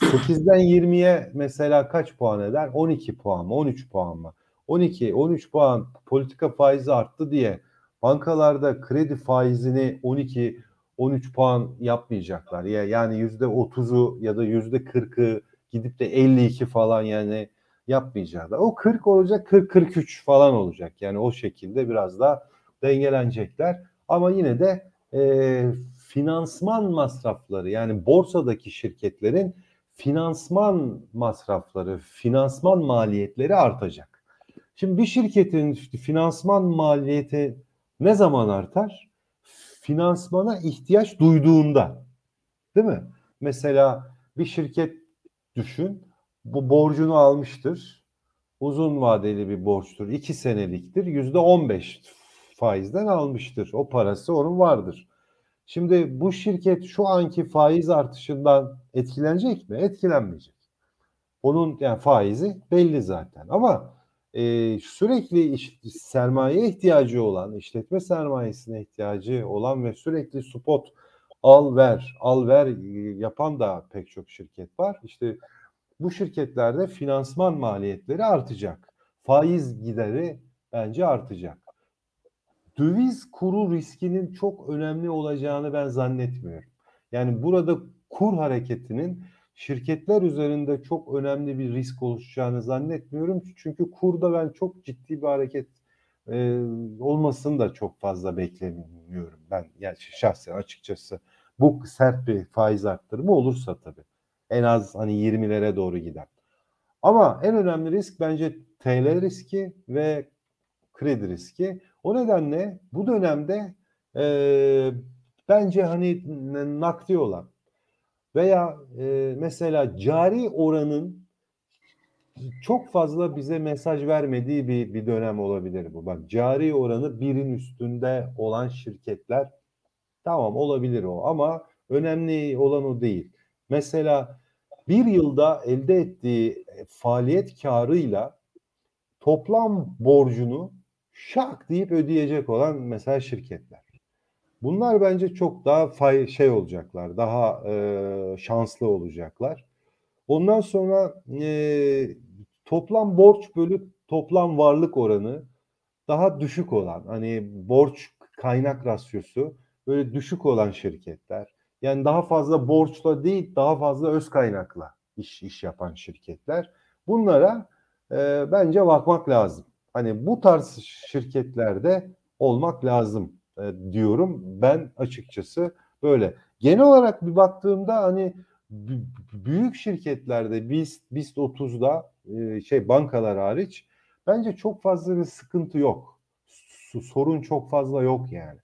Speaker 2: 8'den 20'ye mesela kaç puan eder? 12 puan mı? 13 puan mı? 12, 13 puan politika faizi arttı diye bankalarda kredi faizini 12, 13 puan yapmayacaklar. Ya yani yüzde 30'u ya da yüzde 40'ı gidip de 52 falan yani yapmayacaklar. O 40 olacak, 40 43 falan olacak. Yani o şekilde biraz daha dengelenecekler. Ama yine de e, finansman masrafları yani borsadaki şirketlerin finansman masrafları, finansman maliyetleri artacak. Şimdi bir şirketin finansman maliyeti ne zaman artar? Finansmana ihtiyaç duyduğunda. Değil mi? Mesela bir şirket düşün. Bu borcunu almıştır. Uzun vadeli bir borçtur. iki seneliktir. Yüzde on beş faizden almıştır. O parası onun vardır. Şimdi bu şirket şu anki faiz artışından etkilenecek mi? Etkilenmeyecek. Onun yani faizi belli zaten. Ama e, sürekli iş, sermaye ihtiyacı olan, işletme sermayesine ihtiyacı olan ve sürekli spot al ver, al ver yapan da pek çok şirket var. İşte bu şirketlerde finansman maliyetleri artacak. Faiz gideri bence artacak. Döviz kuru riskinin çok önemli olacağını ben zannetmiyorum. Yani burada kur hareketinin şirketler üzerinde çok önemli bir risk oluşacağını zannetmiyorum. Çünkü kurda ben çok ciddi bir hareket e, olmasını da çok fazla beklemiyorum. Ben yani şahsen açıkçası bu sert bir faiz arttırımı olursa tabii. En az hani 20'lere doğru giden. Ama en önemli risk bence TL riski ve kredi riski. O nedenle bu dönemde e, bence hani nakdi olan veya e, mesela cari oranın çok fazla bize mesaj vermediği bir, bir dönem olabilir bu. Bak cari oranı birin üstünde olan şirketler tamam olabilir o ama önemli olan o değil. Mesela bir yılda elde ettiği faaliyet karıyla toplam borcunu şak deyip ödeyecek olan mesela şirketler. Bunlar bence çok daha fay şey olacaklar, daha e, şanslı olacaklar. Ondan sonra e, toplam borç bölü toplam varlık oranı daha düşük olan, hani borç kaynak rasyosu böyle düşük olan şirketler. Yani daha fazla borçla değil, daha fazla öz kaynakla iş iş yapan şirketler. Bunlara e, bence bakmak lazım. Hani bu tarz şirketlerde olmak lazım e, diyorum ben açıkçası böyle. Genel olarak bir baktığımda hani büyük şirketlerde BIST, BIST 30'da e, şey bankalar hariç bence çok fazla bir sıkıntı yok. Sorun çok fazla yok yani.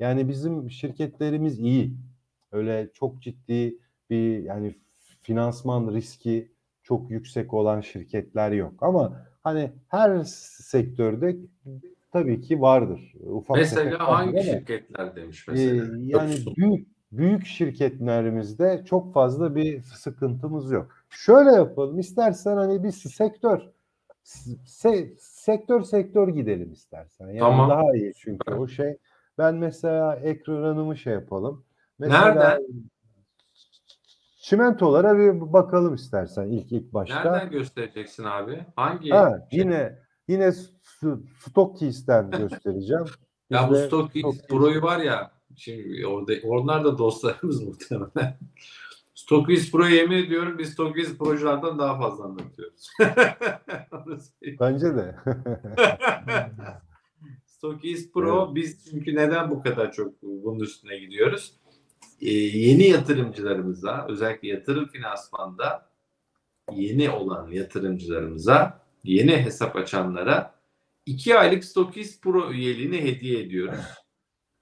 Speaker 2: Yani bizim şirketlerimiz iyi. Öyle çok ciddi bir yani finansman riski çok yüksek olan şirketler yok. Ama hani her sektörde tabii ki vardır.
Speaker 1: Ufak mesela hangi şirketler demiş mesela? Ee,
Speaker 2: yani büyük büyük şirketlerimizde çok fazla bir sıkıntımız yok. Şöyle yapalım. İstersen hani bir sektör se, sektör sektör gidelim istersen. Yani tamam. daha iyi çünkü o şey. Ben mesela ekranımı şey yapalım. Mesela
Speaker 1: Nereden?
Speaker 2: Çimentolara bir bakalım istersen ilk ilk başta.
Speaker 1: Nereden göstereceksin abi? Hangi?
Speaker 2: Ha, şey? yine yine Stockkeys'ten [laughs] göstereceğim.
Speaker 1: ya bu Stockkeys Pro'yu var ya şimdi orada onlar da dostlarımız [laughs] muhtemelen. Stockkeys Pro yemin ediyorum biz Stockkeys Pro'culardan daha fazla anlatıyoruz. [laughs]
Speaker 2: Bence de.
Speaker 1: Stockkeys Pro evet. biz çünkü neden bu kadar çok bunun üstüne gidiyoruz? Ee, yeni yatırımcılarımıza özellikle yatırım finansmanda yeni olan yatırımcılarımıza yeni hesap açanlara 2 aylık Stockkeys Pro üyeliğini hediye ediyoruz.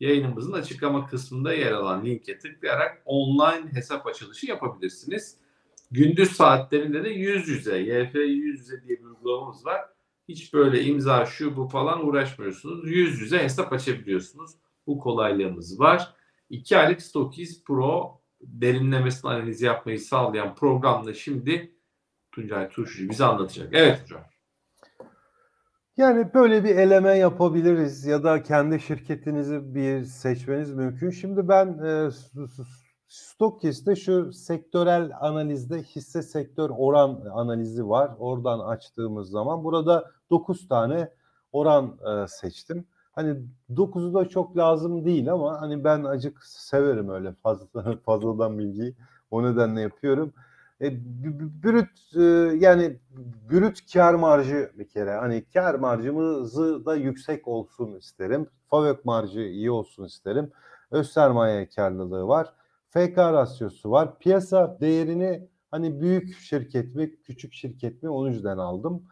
Speaker 1: Yayınımızın açıklama kısmında yer alan linke tıklayarak online hesap açılışı yapabilirsiniz. Gündüz saatlerinde de yüz yüze, YF yüz yüze diye bir uygulamamız var. Hiç böyle imza şu bu falan uğraşmıyorsunuz. Yüz yüze hesap açabiliyorsunuz. Bu kolaylığımız var. 2 aylık Stockies Pro derinlemesine analiz yapmayı sağlayan programda şimdi Tuncay Turşucu bize anlatacak. Evet hocam.
Speaker 2: Yani böyle bir eleme yapabiliriz ya da kendi şirketinizi bir seçmeniz mümkün. Şimdi ben e, Stockist'te şu sektörel analizde hisse sektör oran analizi var. Oradan açtığımız zaman burada 9 tane oran e, seçtim. Hani 9'u da çok lazım değil ama hani ben acık severim öyle fazla [laughs] fazladan bilgiyi. O nedenle yapıyorum. E, brüt e, yani brüt kar marjı bir kere hani kar marjımızı da yüksek olsun isterim. FAVÖK marjı iyi olsun isterim. Öz sermaye karlılığı var. FK rasyosu var. Piyasa değerini hani büyük şirket mi küçük şirket mi onun yüzden aldım.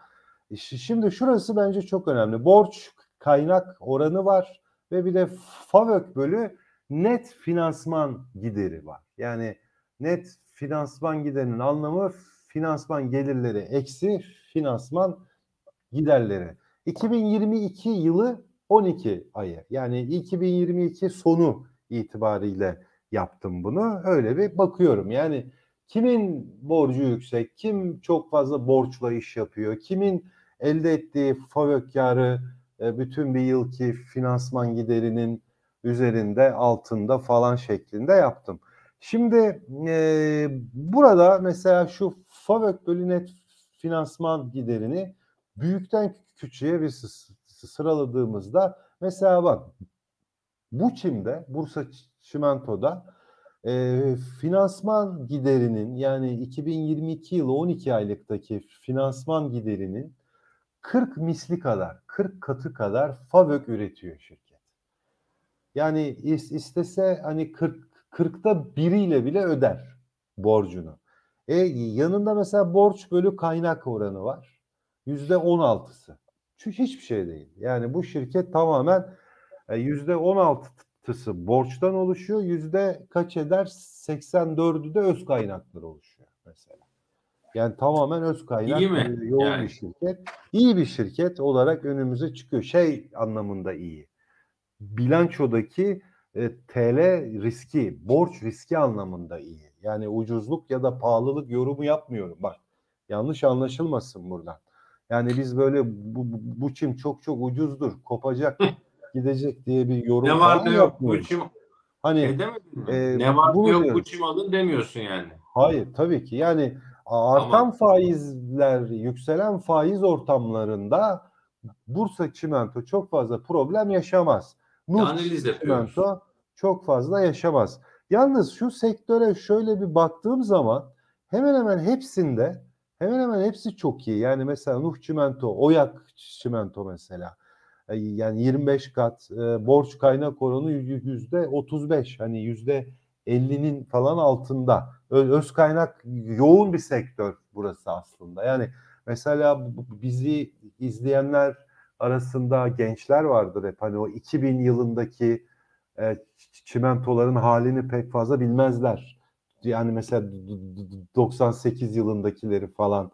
Speaker 2: Şimdi şurası bence çok önemli. Borç kaynak oranı var ve bir de FAVÖK bölü net finansman gideri var. Yani net finansman giderinin anlamı finansman gelirleri eksi finansman giderleri. 2022 yılı 12 ayı yani 2022 sonu itibariyle yaptım bunu. Öyle bir bakıyorum. Yani kimin borcu yüksek, kim çok fazla borçla iş yapıyor, kimin elde ettiği FAVÖK karı e, bütün bir yılki finansman giderinin üzerinde, altında falan şeklinde yaptım. Şimdi e, burada mesela şu FAVÖK bölü net finansman giderini büyükten küçüğe bir sıraladığımızda mesela bak bu çimde Bursa Çimento'da e, finansman giderinin yani 2022 yılı 12 aylıktaki finansman giderinin 40 misli kadar, 40 katı kadar FAVÖK üretiyor şirket. Yani istese hani 40 40'ta biriyle bile öder borcunu. E yanında mesela borç bölü kaynak oranı var. Yüzde 16'sı. Şu hiçbir şey değil. Yani bu şirket tamamen e, yüzde 16'sı borçtan oluşuyor. Yüzde kaç eder? 84'ü de öz kaynakları oluşuyor mesela. Yani tamamen öz kaynak
Speaker 1: İyi mi?
Speaker 2: e, yoğun
Speaker 1: Yani.
Speaker 2: bir şirket. İyi bir şirket olarak önümüze çıkıyor. Şey anlamında iyi. Bilançodaki e, TL riski, borç riski anlamında iyi. Yani ucuzluk ya da pahalılık yorumu yapmıyorum. Bak yanlış anlaşılmasın buradan. Yani biz böyle bu, bu, bu çim çok çok ucuzdur, kopacak, gidecek diye bir yorum
Speaker 1: Ne var ne yok bu çim
Speaker 2: Hani
Speaker 1: e
Speaker 2: e,
Speaker 1: ne var ne yok bu
Speaker 2: diyoruz.
Speaker 1: çim alın demiyorsun yani.
Speaker 2: Hayır tabii ki yani artan
Speaker 1: Ama-
Speaker 2: faizler, yükselen faiz ortamlarında Bursa Çimento çok fazla problem yaşamaz.
Speaker 1: Analiz yapıyoruz.
Speaker 2: Çimento çok fazla yaşamaz. Yalnız şu sektöre şöyle bir baktığım zaman hemen hemen hepsinde hemen hemen hepsi çok iyi. Yani mesela Nuh Çimento, Oyak Çimento mesela. Yani 25 kat e, borç kaynak oranı yüzde 35 hani yüzde 50'nin falan altında. Öz kaynak yoğun bir sektör burası aslında. Yani mesela bizi izleyenler arasında gençler vardır hep hani o 2000 yılındaki e, çimentoların halini pek fazla bilmezler. Yani mesela d- d- d- 98 yılındakileri falan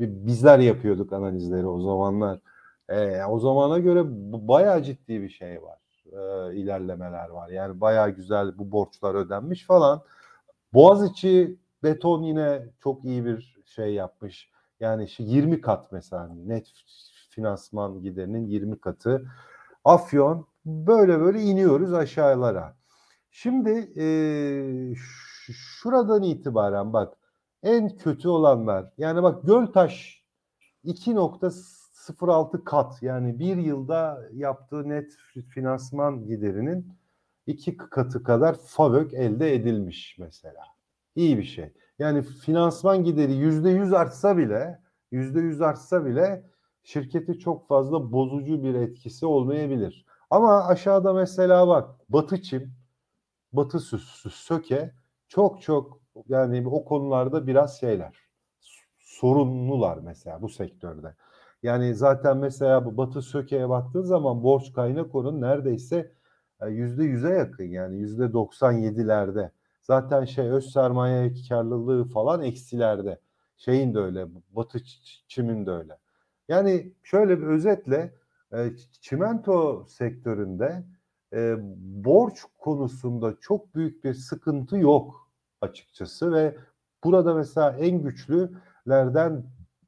Speaker 2: bi- bizler yapıyorduk analizleri o zamanlar. E, o zamana göre bayağı ciddi bir şey var. E, ilerlemeler var. Yani bayağı güzel bu borçlar ödenmiş falan. Boğaziçi beton yine çok iyi bir şey yapmış. Yani şu 20 kat mesela net finansman giderinin 20 katı. Afyon böyle böyle iniyoruz aşağılara. Şimdi e, şuradan itibaren bak en kötü olanlar yani bak Göltaş 2.06 kat yani bir yılda yaptığı net finansman giderinin iki katı kadar FAVÖK elde edilmiş mesela. İyi bir şey. Yani finansman gideri yüzde yüz artsa bile yüzde yüz artsa bile şirketi çok fazla bozucu bir etkisi olmayabilir. Ama aşağıda mesela bak Batı Çim, Batı Söke çok çok yani o konularda biraz şeyler sorunlular mesela bu sektörde. Yani zaten mesela bu Batı Söke'ye baktığın zaman borç kaynak oranı neredeyse e, yüzde yüze yakın yani yüzde 97'lerde. Zaten şey öz sermaye karlılığı falan eksilerde. Şeyin de öyle, Batı Çim'in de öyle. Yani şöyle bir özetle e, çimento sektöründe e, borç konusunda çok büyük bir sıkıntı yok açıkçası ve burada mesela en güçlülerden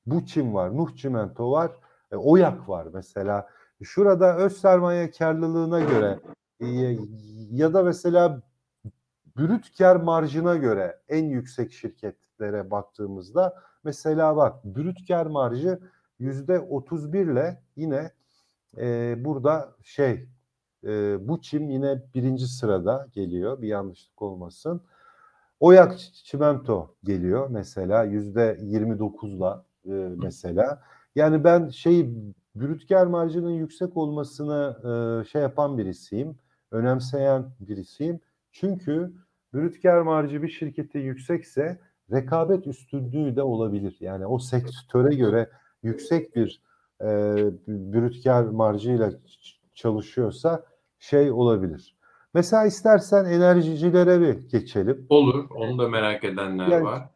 Speaker 2: bu çim var, Nuh Çimento var, e, Oyak var mesela. Şurada öz sermaye karlılığına göre e, ya da mesela brüt kar marjına göre en yüksek şirketlere baktığımızda mesela bak brüt kar marjı yüzde 31 ile yine e, burada şey e, bu çim yine birinci sırada geliyor bir yanlışlık olmasın. Oyak çimento geliyor mesela yüzde 29'la e, mesela. Yani ben şey brüt kar marjının yüksek olmasını e, şey yapan birisiyim, önemseyen birisiyim. Çünkü brüt kar marjı bir şirkete yüksekse rekabet üstünlüğü de olabilir. Yani o sektöre göre yüksek bir e, brüt kar marjıyla çalışıyorsa şey olabilir. Mesela istersen enerjicilere bir geçelim.
Speaker 1: Olur. Onu da merak edenler
Speaker 2: Yani-
Speaker 1: var.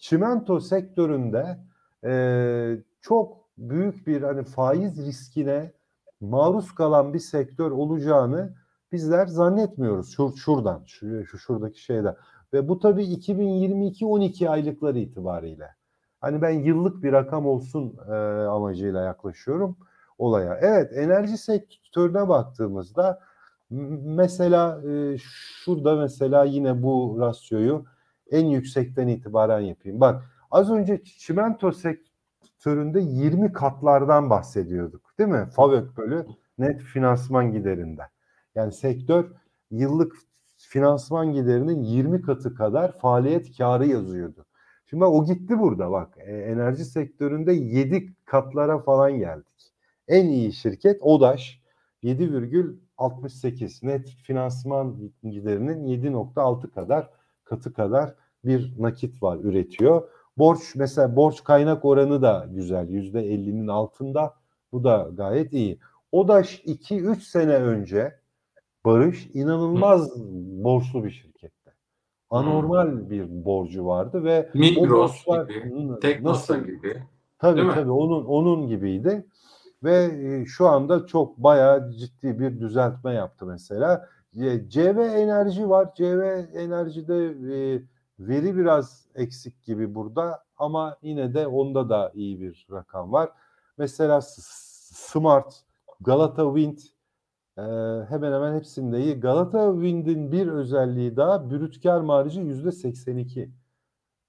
Speaker 2: Çimento sektöründe e, çok büyük bir hani faiz riskine maruz kalan bir sektör olacağını bizler zannetmiyoruz. Şur, şuradan, şu, şu şuradaki şeyden. Ve bu tabii 2022-12 aylıkları itibariyle. Hani ben yıllık bir rakam olsun e, amacıyla yaklaşıyorum olaya. Evet, enerji sektörüne baktığımızda mesela e, şurada mesela yine bu rasyoyu en yüksekten itibaren yapayım. Bak az önce çimento sektöründe 20 katlardan bahsediyorduk değil mi? FAVÖK bölü net finansman giderinde. Yani sektör yıllık finansman giderinin 20 katı kadar faaliyet karı yazıyordu. Şimdi o gitti burada bak. E, enerji sektöründe 7 katlara falan geldik. En iyi şirket ODAŞ 7,68 net finansman giderinin 7,6 kadar katı kadar bir nakit var üretiyor. Borç mesela borç kaynak oranı da güzel yüzde 50'nin altında Bu da gayet iyi. ODAŞ 2-3 sene önce Barış inanılmaz borçlu bir şirkette. Anormal bir borcu vardı ve
Speaker 1: Migros
Speaker 2: o borçlar
Speaker 1: gibi, Teknosa gibi.
Speaker 2: Tabii tabii onun onun gibiydi ve e, şu anda çok bayağı ciddi bir düzeltme yaptı mesela. CV Enerji var. CV Enerji'de e, veri biraz eksik gibi burada ama yine de onda da iyi bir rakam var. Mesela Smart, Galata Wind e, hemen hemen hepsinde iyi. Galata Wind'in bir özelliği daha brüt kar marjı yüzde 82.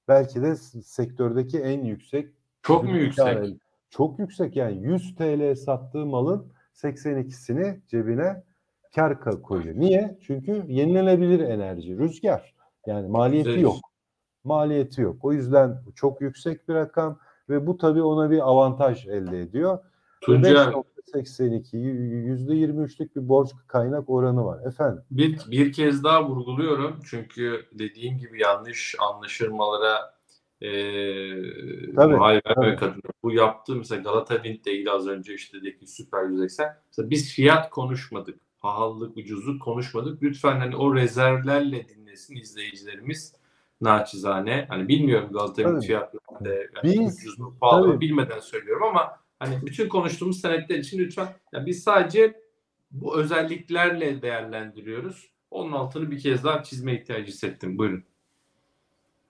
Speaker 2: Belki de sektördeki en yüksek
Speaker 1: Çok mu yüksek?
Speaker 2: el- Çok yüksek yani 100 TL sattığı malın 82'sini cebine kar ka- koyuyor. Niye? Çünkü yenilenebilir enerji, rüzgar. Yani maliyeti yok. Maliyeti yok. O yüzden çok yüksek bir rakam ve bu tabii ona bir avantaj elde ediyor. Ve
Speaker 1: Tuncay
Speaker 2: 5.82 %23'lük bir borç kaynak oranı var. Efendim
Speaker 1: bir, bir kez daha vurguluyorum. Çünkü dediğim gibi yanlış anlaşılmalara eee
Speaker 2: Tabii.
Speaker 1: Bu yaptığı mesela Galata Wind'le ilgili az önce işte dedik süper 180. Mesela biz fiyat konuşmadık. Pahalılık, ucuzluk konuşmadık. Lütfen hani o rezervlerle dinlesin izleyicilerimiz naçizane. Hani bilmiyorum Galata Wind
Speaker 2: Tabii.
Speaker 1: fiyatlarında yani
Speaker 2: Biz-
Speaker 1: ucuz mu pahalı mı
Speaker 2: tabii.
Speaker 1: bilmeden söylüyorum ama hani bütün konuştuğumuz senetler için lütfen ya biz sadece bu özelliklerle değerlendiriyoruz. Onun altını bir kez daha çizme ihtiyacı hissettim. Buyurun.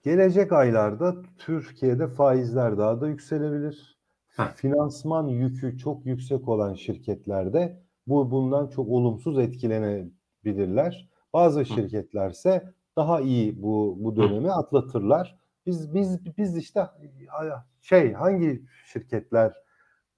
Speaker 2: Gelecek aylarda Türkiye'de faizler daha da yükselebilir.
Speaker 1: Heh.
Speaker 2: Finansman yükü çok yüksek olan şirketlerde bu bundan çok olumsuz etkilenebilirler. Bazı şirketlerse daha iyi bu bu dönemi atlatırlar. Biz biz biz işte şey hangi şirketler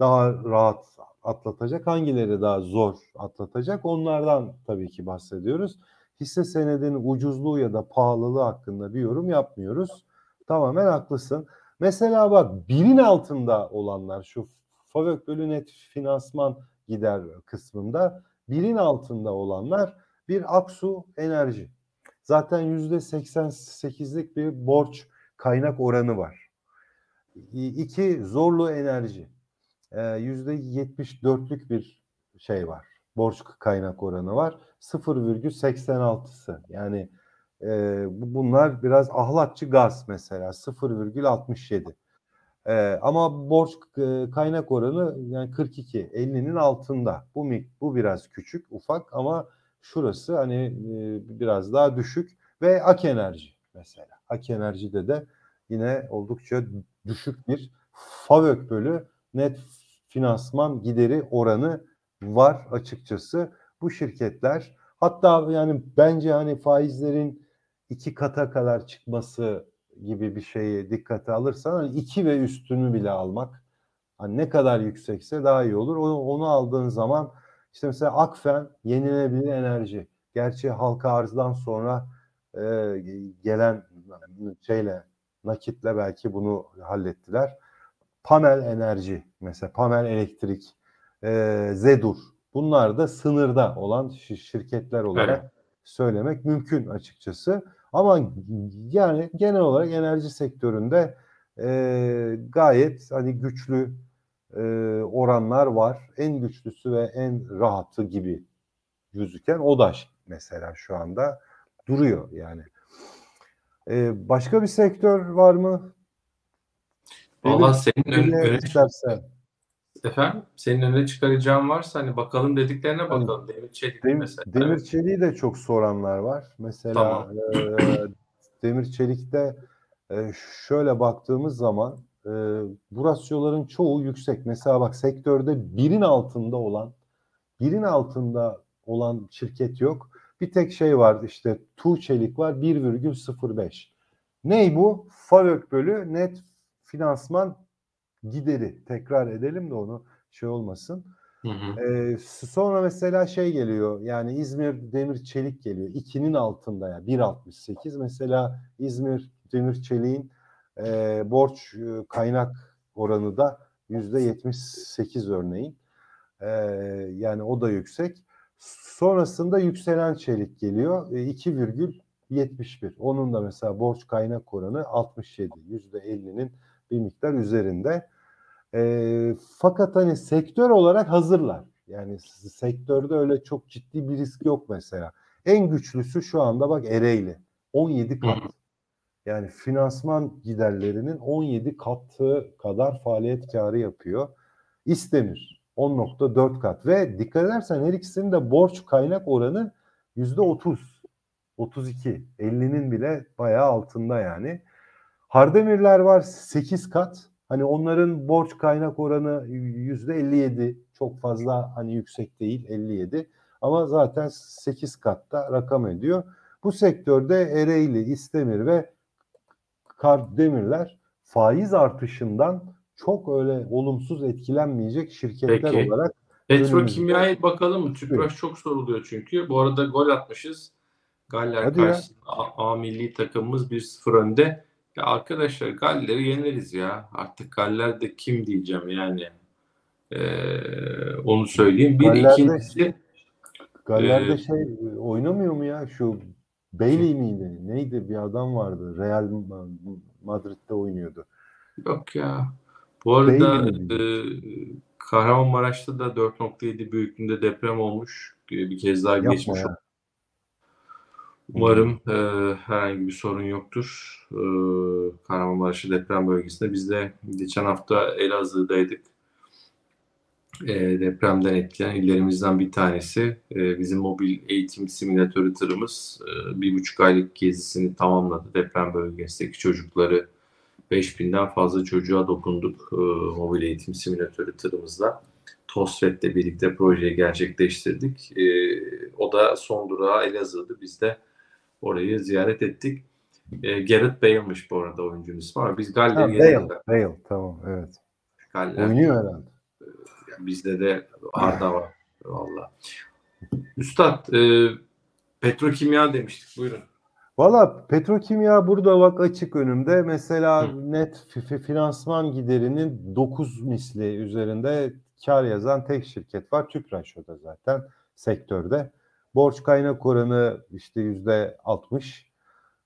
Speaker 2: daha rahat atlatacak, hangileri daha zor atlatacak onlardan tabii ki bahsediyoruz. Hisse senedinin ucuzluğu ya da pahalılığı hakkında bir yorum yapmıyoruz. Tamamen haklısın. Mesela bak birin altında olanlar şu FAVÖK bölü net finansman gider kısmında birin altında olanlar bir Aksu Enerji. Zaten yüzde 88'lik bir borç kaynak oranı var. İki Zorlu Enerji. Ee, Yüzde 74'lük bir şey var. Borç kaynak oranı var. 0,86'sı. Yani e, bu- bunlar biraz ahlatçı gaz mesela 0,67. Ee, ama borç e, kaynak oranı yani 42, 50'nin altında. Bu bu biraz küçük, ufak ama şurası hani e, biraz daha düşük ve Ak Enerji mesela. Ak Enerji'de de yine oldukça düşük bir FAVÖK bölü net finansman gideri oranı var açıkçası. Bu şirketler hatta yani bence hani faizlerin iki kata kadar çıkması gibi bir şeyi dikkate alırsan hani iki ve üstünü bile almak hani ne kadar yüksekse daha iyi olur. Onu, onu aldığın zaman işte mesela Akfen yenilenebilir enerji. Gerçi halka arzdan sonra e, gelen şeyle nakitle belki bunu hallettiler. Pamel Enerji mesela Pamel Elektrik, e, Zedur bunlar da sınırda olan şi- şirketler olarak
Speaker 1: Evet.
Speaker 2: söylemek mümkün açıkçası. Ama yani genel olarak enerji sektöründe e, gayet hani güçlü e, oranlar var. En güçlüsü ve en rahatı gibi gözüken ODAŞ mesela şu anda duruyor yani. E, başka bir sektör var mı?
Speaker 1: Valla senin ön, öne,
Speaker 2: istersen.
Speaker 1: Efendim, senin önüne çıkaracağın varsa hani bakalım dediklerine bakalım. Demir Çelik
Speaker 2: Dem-
Speaker 1: mesela.
Speaker 2: Demir çeliği de çok soranlar var. Mesela
Speaker 1: Tamam.
Speaker 2: e, [clears throat] demir çelikte e, şöyle baktığımız zaman e, bu rasyoların çoğu yüksek. Mesela bak sektörde birin altında olan birin altında olan şirket yok. Bir tek şey var işte Tuğ Çelik var 1,05. Ney bu? FAVÖK bölü net finansman gideri. Tekrar edelim de onu şey olmasın.
Speaker 1: Hı hı.
Speaker 2: Ee, sonra mesela şey geliyor yani İzmir Demir Çelik geliyor. 2'nin altında ya 1.68 mesela İzmir Demir Çelik'in e, borç e, kaynak oranı da %78 örneğin. E, yani o da yüksek. Sonrasında yükselen çelik geliyor. E, 2,71. Onun da mesela borç kaynak oranı 67. %50'nin bir miktar üzerinde. E, fakat hani sektör olarak hazırlar. Yani sektörde öyle çok ciddi bir risk yok mesela. En güçlüsü şu anda bak Ereğli. 17 kat. Yani finansman giderlerinin 17 katı kadar faaliyet karı yapıyor. İstemir 10.4 kat ve dikkat edersen her ikisinin de borç kaynak oranı %30. 32. 50'nin bile bayağı altında yani. Hardemirler var 8 kat. Hani onların borç kaynak oranı %57. Çok fazla hani yüksek değil 57. Ama zaten 8 katta rakam ediyor. Bu sektörde Ereğli, İstemir ve Kardemirler faiz artışından çok öyle olumsuz etkilenmeyecek şirketler
Speaker 1: Peki.
Speaker 2: olarak
Speaker 1: Petrokimya'ya bakalım mı? Tüpraş çok soruluyor çünkü. Bu arada gol atmışız. Galler
Speaker 2: Hadi
Speaker 1: karşısında A, A milli takımımız 1-0 önde. Ya arkadaşlar Galler'i yeneriz ya. Artık Galler de kim diyeceğim yani. Ee, onu söyleyeyim. Bir
Speaker 2: Galler'de-
Speaker 1: ikincisi
Speaker 2: Galler'de
Speaker 1: Ee,
Speaker 2: şey oynamıyor mu ya şu Bailey miydi? Neydi bir adam vardı. Real Ma- Madrid'de oynuyordu.
Speaker 1: yok ya. Bu arada e, Kahramanmaraş'ta da 4.7 büyüklüğünde deprem olmuş. E, Bir kez daha
Speaker 2: Yapma
Speaker 1: geçmiş
Speaker 2: ya.
Speaker 1: Umarım e, herhangi bir sorun yoktur. E, Kahramanmaraş'ı deprem bölgesinde. Biz de geçen hafta Elazığ'daydık. E, depremden etkilenen illerimizden bir tanesi. E, bizim mobil eğitim simülatörü tırımız e, bir buçuk aylık gezisini tamamladı. Deprem bölgesindeki çocukları 5000'den fazla çocuğa dokunduk e, mobil eğitim simülatörü tırımızla. TOSFET'le birlikte projeyi gerçekleştirdik. E, o da son durağı Elazığ'dı. Biz de orayı ziyaret ettik. E, Gareth Bale'mış bu arada oyuncunun ismi ama biz
Speaker 2: Ha,
Speaker 1: Galler'i
Speaker 2: Bale. Bale tamam evet.
Speaker 1: Galler.
Speaker 2: Oynuyor herhalde.
Speaker 1: Bizde de Arda var. Valla. Üstad, e, petrokimya demiştik. Buyurun.
Speaker 2: Valla petrokimya burada bak açık önümde. Mesela
Speaker 1: Hı.
Speaker 2: net fi- fi- finansman giderinin 9 misli üzerinde kar yazan tek şirket var. Tüpraş o da zaten sektörde. Borç kaynak oranı işte yüzde 60.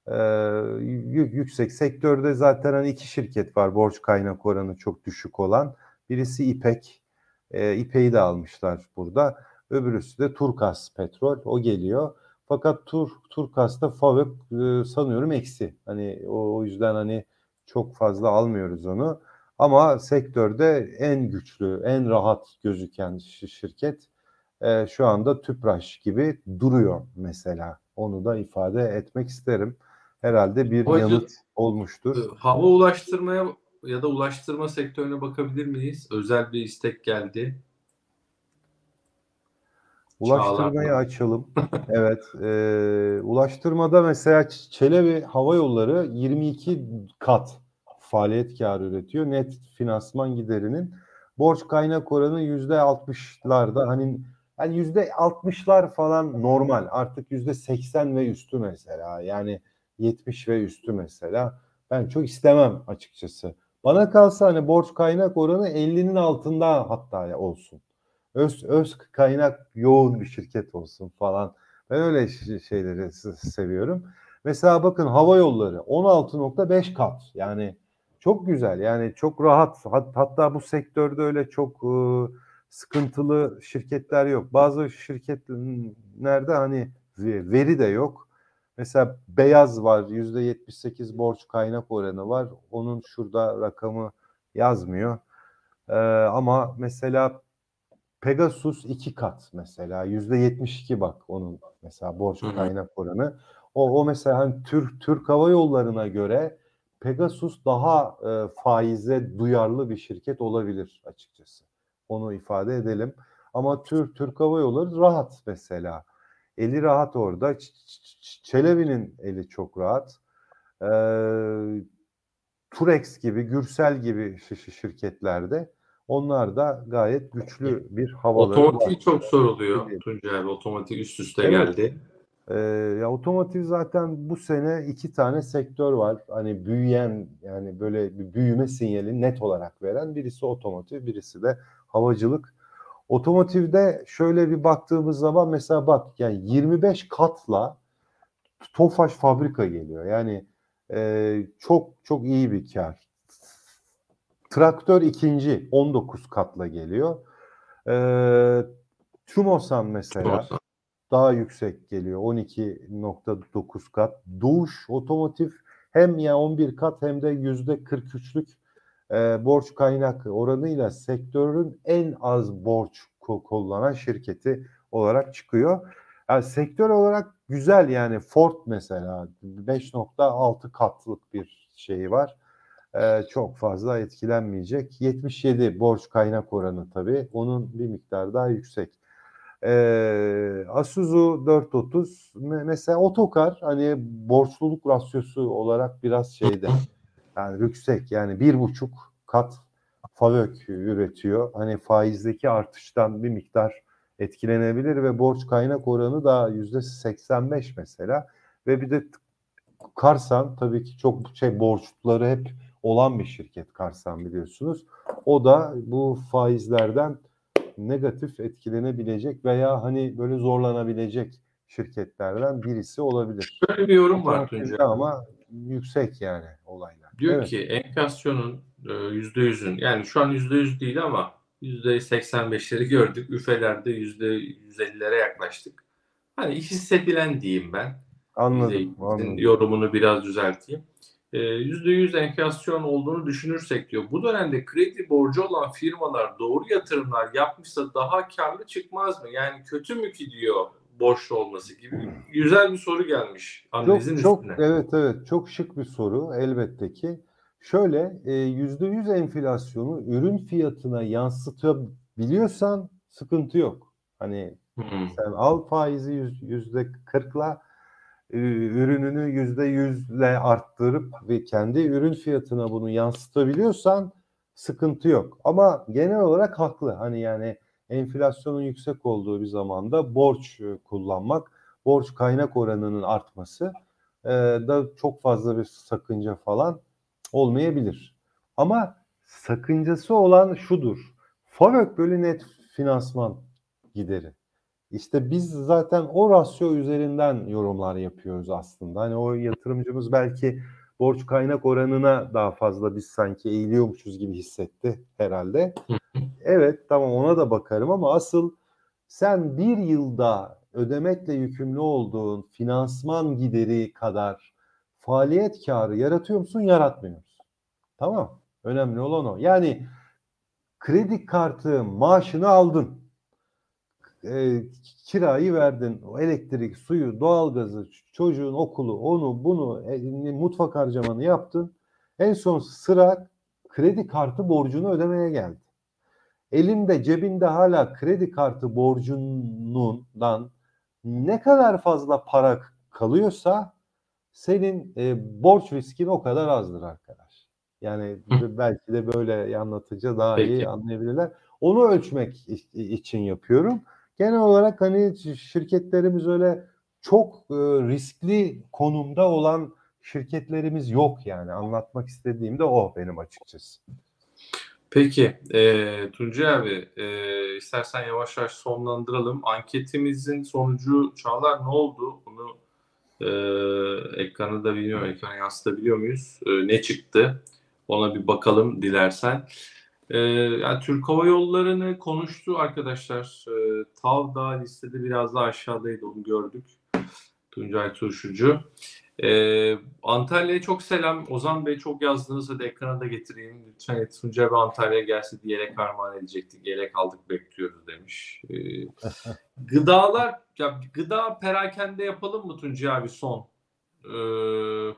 Speaker 2: Ee, yü- yüksek sektörde zaten hani iki şirket var borç kaynak oranı çok düşük olan. Birisi İpek. Ee, İpek'i de almışlar burada. Öbürüsü de Turkas Petrol. O geliyor. Fakat Tur Turkas'ta FAVÖK e, sanıyorum eksi. Hani o, o yüzden hani çok fazla almıyoruz onu. Ama sektörde en güçlü, en rahat gözüken şi- şirket e, şu anda Tüpraş gibi duruyor mesela. Onu da ifade etmek isterim. Herhalde bir
Speaker 1: Hocam,
Speaker 2: yanıt olmuştur.
Speaker 1: E, Hava ulaştırmaya ya da ulaştırma sektörüne bakabilir miyiz? Özel bir istek geldi.
Speaker 2: Ulaştırmayı açalım. [laughs] Evet. E, ulaştırmada mesela Çelebi Hava Yolları 22 kat faaliyet karı üretiyor. Net finansman giderinin borç kaynak oranı yüzde 60'larda hani hani yüzde 60'lar falan normal. Artık yüzde 80 ve üstü mesela. Yani 70 ve üstü mesela. Ben çok istemem açıkçası. Bana kalsa hani borç kaynak oranı 50'nin altında hatta olsun öz, öz kaynak yoğun bir şirket olsun falan. Ben öyle şeyleri seviyorum. Mesela bakın hava yolları 16.5 kat. Yani çok güzel. Yani çok rahat. Hat- Hatta bu sektörde öyle çok e, sıkıntılı şirketler yok. Bazı şirketlerde hani ve- veri de yok. Mesela beyaz var. %78 borç kaynak oranı var. Onun şurada rakamı yazmıyor. Ee, ama mesela Pegasus iki kat mesela yüzde 72 bak onun mesela borç kaynak oranı. O, o mesela hani Türk Türk Hava Yolları'na göre Pegasus daha e, faize duyarlı bir şirket olabilir açıkçası. Onu ifade edelim. Ama Türk Türk Hava Yolları rahat mesela. Eli rahat orada. Ç- Ç- Çelebi'nin eli çok rahat. Ee, Turex gibi, Gürsel gibi şi- şi- şirketlerde onlar da gayet güçlü bir havaları var.
Speaker 1: Otomotiv çok soruluyor.
Speaker 2: Tabii.
Speaker 1: Tuncay abi otomotiv üst üste
Speaker 2: Evet.
Speaker 1: geldi.
Speaker 2: Ee, ya otomotiv zaten bu sene iki tane sektör var. Hani büyüyen yani böyle bir büyüme sinyali net olarak veren birisi otomotiv, birisi de havacılık. Otomotivde şöyle bir baktığımız zaman mesela bak yani 25 katla Tofaş fabrika geliyor. Yani e, çok çok iyi bir kar. Traktör ikinci 19 katla geliyor. Ee, Tumosan mesela
Speaker 1: Tumosan.
Speaker 2: daha yüksek geliyor 12.9 kat. Duş Otomotiv hem ya 11 kat hem de yüzde 43'lük e, borç kaynak oranıyla sektörün en az borç kullanan şirketi olarak çıkıyor. Yani sektör olarak güzel yani Ford mesela 5.6 katlık bir şey var. Ee, çok fazla etkilenmeyecek. 77 borç kaynak oranı tabii. Onun bir miktar daha yüksek. Ee, Asuzu 430 mesela otokar hani borçluluk rasyosu olarak biraz şeyde yani yüksek yani bir buçuk kat FAVÖK üretiyor. Hani faizdeki artıştan bir miktar etkilenebilir ve borç kaynak oranı da yüzde 85 mesela ve bir de Karsan tabii ki çok şey borçları hep olan bir şirket Karsan biliyorsunuz. O da bu faizlerden negatif etkilenebilecek veya hani böyle zorlanabilecek şirketlerden birisi olabilir.
Speaker 1: Böyle bir yorum var.
Speaker 2: Ama yüksek yani olaylar.
Speaker 1: Diyor
Speaker 2: evet.
Speaker 1: ki enflasyonun yüzde yüzün yani şu an yüzde yüz değil ama yüzde 85'leri gördük. Üfelerde yüzde 150'lere yaklaştık. Hani hissedilen diyeyim ben.
Speaker 2: Anladım, anladım.
Speaker 1: Yorumunu biraz düzelteyim. Yüzde yüz enflasyon olduğunu düşünürsek diyor. Bu dönemde kredi borcu olan firmalar doğru yatırımlar yapmışsa daha karlı çıkmaz mı? Yani kötü mü ki diyor borçlu olması gibi güzel bir soru gelmiş analizin
Speaker 2: çok,
Speaker 1: üstüne.
Speaker 2: Çok, evet evet çok şık bir soru elbette ki. Şöyle yüzde yüz enflasyonu ürün fiyatına yansıtabiliyorsan sıkıntı yok. Hani sen al faizi yüzde kırkla ürününü yüzde yüzle arttırıp ve kendi ürün fiyatına bunu yansıtabiliyorsan sıkıntı yok. Ama genel olarak haklı. Hani yani enflasyonun yüksek olduğu bir zamanda borç kullanmak, borç kaynak oranının artması e, da çok fazla bir sakınca falan olmayabilir. Ama sakıncası olan şudur. FAVÖK bölü net finansman gideri. İşte biz zaten o rasyo üzerinden yorumlar yapıyoruz aslında. Hani o yatırımcımız belki borç kaynak oranına daha fazla biz sanki eğiliyormuşuz gibi hissetti herhalde. evet tamam ona da bakarım ama asıl sen bir yılda ödemekle yükümlü olduğun finansman gideri kadar faaliyet karı yaratıyor musun yaratmıyor musun? Tamam önemli olan o. Yani kredi kartı maaşını aldın e, kirayı verdin, o elektrik, suyu, doğalgazı, çocuğun okulu, onu, bunu, e, mutfak harcamanı yaptın. En son sıra kredi kartı borcunu ödemeye geldi. Elinde, cebinde hala kredi kartı borcundan ne kadar fazla para kalıyorsa senin e, borç riskin o kadar azdır arkadaş. Yani Hı. belki de böyle anlatınca daha Peki. iyi anlayabilirler. Onu ölçmek için yapıyorum genel olarak hani şirketlerimiz öyle çok e, riskli konumda olan şirketlerimiz yok yani anlatmak istediğim de o benim açıkçası.
Speaker 1: Peki e, Tuncay abi e, istersen yavaş yavaş sonlandıralım. Anketimizin sonucu Çağlar ne oldu? Bunu e, ekranı da bilmiyorum ekrana yansıtabiliyor muyuz? E, ne çıktı? Ona bir bakalım dilersen. Ee, yani Türk Hava Yolları'nı konuştu arkadaşlar. Ee, TAV da listede biraz daha aşağıdaydı onu gördük. Tuncay Turşucu. Ee, Antalya'ya çok selam. Ozan Bey çok yazdınız. Hadi ekrana da getireyim. Lütfen Tuncay Bey Antalya'ya gelse diyerek armağan edecektik. Gerek aldık bekliyoruz demiş. Ee, gıdalar, ya gıda perakende yapalım mı Tuncay abi son? Ee,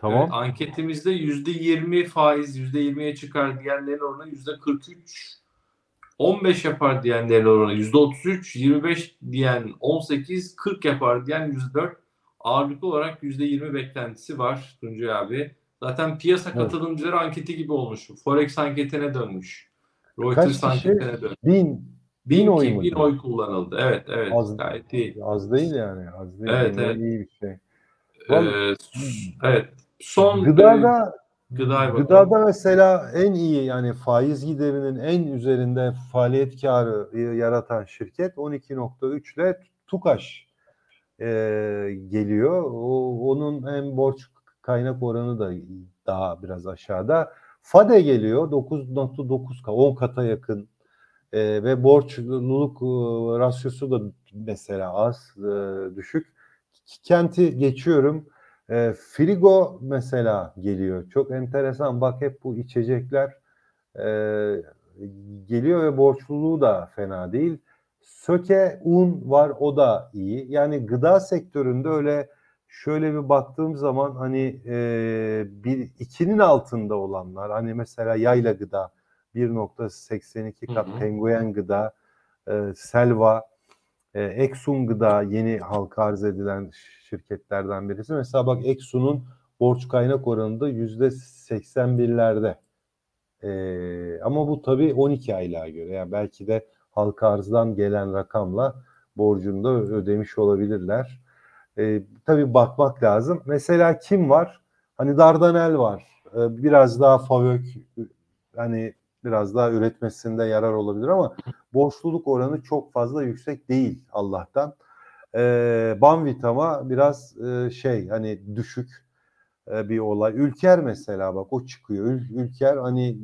Speaker 2: Tamam. Evet,
Speaker 1: anketimizde yüzde yirmi faiz yüzde yirmiye çıkar diyenlerin oranı yüzde kırk üç. 15 yapar diyenlerin oranı yüzde 33, 25 diyen 18, 40 yapar diyen 104. Ağırlıklı olarak yüzde 20 beklentisi var Tuncay abi. Zaten piyasa evet. katılımcıları anketi gibi olmuş. Forex anketine dönmüş. Reuters anketine dönmüş.
Speaker 2: Bin.
Speaker 1: Bin, bin oy mu? Bin oy kullanıldı. Evet, evet.
Speaker 2: Az, gayet iyi. Az değil yani. Az değil.
Speaker 1: Evet, evet.
Speaker 2: İyi bir şey.
Speaker 1: Ee, evet. Son
Speaker 2: gıdada e, gıdada mesela en iyi yani faiz giderinin en üzerinde faaliyet karı yaratan şirket 12.3 ile Tukaş e, geliyor. O, onun hem borç kaynak oranı da daha biraz aşağıda. Fade geliyor 9.9 10 kata yakın e, ve borçluluk e, rasyosu da mesela az e, düşük. Kenti geçiyorum. E, Frigo mesela geliyor. Çok enteresan. Bak hep bu içecekler e, geliyor ve borçluluğu da fena değil. Söke un var o da iyi. Yani gıda sektöründe öyle şöyle bir baktığım zaman hani e, bir ikinin altında olanlar hani mesela yayla gıda 1.82 kat penguen gıda e, selva e, Exxon gıda yeni halka arz edilen şirketlerden birisi. Mesela bak Exxon'un borç kaynak oranında yüzde 81'lerde. E, ama bu tabii 12 aylığa göre. Yani belki de halka arzdan gelen rakamla borcunu da ödemiş olabilirler. E, tabii bakmak lazım. Mesela kim var? Hani Dardanel var. E, biraz daha Favök hani biraz daha üretmesinde yarar olabilir ama borçluluk oranı çok fazla yüksek değil Allah'tan. E, Banvitama biraz e, şey hani düşük e, bir olay. Ülker mesela bak o çıkıyor. Ül, Ülker hani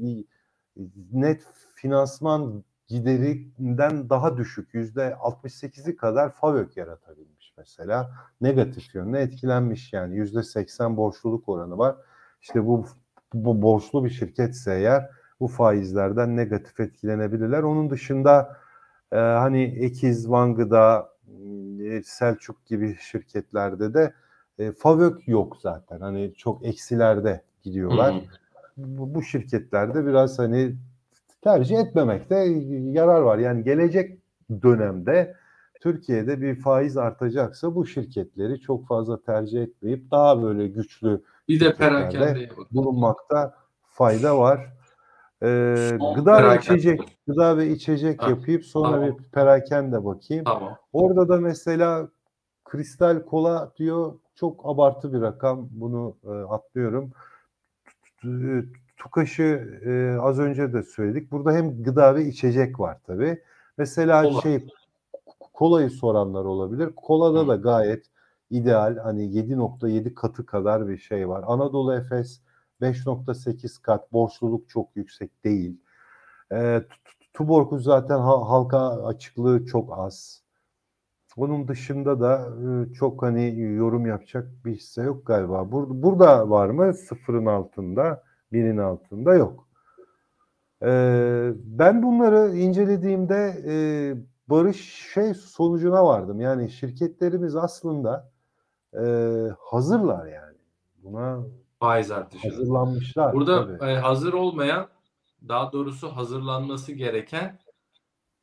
Speaker 2: net finansman giderinden daha düşük yüzde 68'i kadar FAVÖK yaratabilmiş mesela. Negatif yönde etkilenmiş yani yüzde 80 borçluluk oranı var. İşte bu, bu borçlu bir şirketse eğer bu faizlerden negatif etkilenebilirler. Onun dışında e, hani Ekiz, Van Gıda, e, Selçuk gibi şirketlerde de e, FAVÖK yok zaten. Hani çok eksilerde gidiyorlar. Hı hı. Bu, bu şirketlerde biraz hani tercih etmemekte yarar var. Yani gelecek dönemde Türkiye'de bir faiz artacaksa bu şirketleri çok fazla tercih etmeyip daha böyle güçlü
Speaker 1: bir de perakende
Speaker 2: bulunmakta fayda var. Ee, gıda ve içecek, gıda ve içecek ha, yapayım sonra tamam. bir perakende bakayım.
Speaker 1: Tamam.
Speaker 2: Orada da mesela kristal kola diyor çok abartı bir rakam. Bunu e, atlıyorum. Tukaş'ı e, az önce de söyledik. Burada hem gıda ve içecek var tabi. Mesela Kola. şey kolayı soranlar olabilir. Kolada da gayet ideal hani 7.7 katı kadar bir şey var. Anadolu Efes 5.8 kat borçluluk çok yüksek değil. E, Tuborg'un zaten halka açıklığı çok az. Onun dışında da e, çok hani yorum yapacak bir hisse yok galiba. Burada, burada var mı? Sıfırın altında, birin altında yok. Ee, ben bunları incelediğimde e, barış şey sonucuna vardım. Yani şirketlerimiz aslında e, hazırlar yani. Buna
Speaker 1: faiz artışı.
Speaker 2: Hazırlanmışlar.
Speaker 1: Burada tabii. hazır olmayan daha doğrusu hazırlanması gereken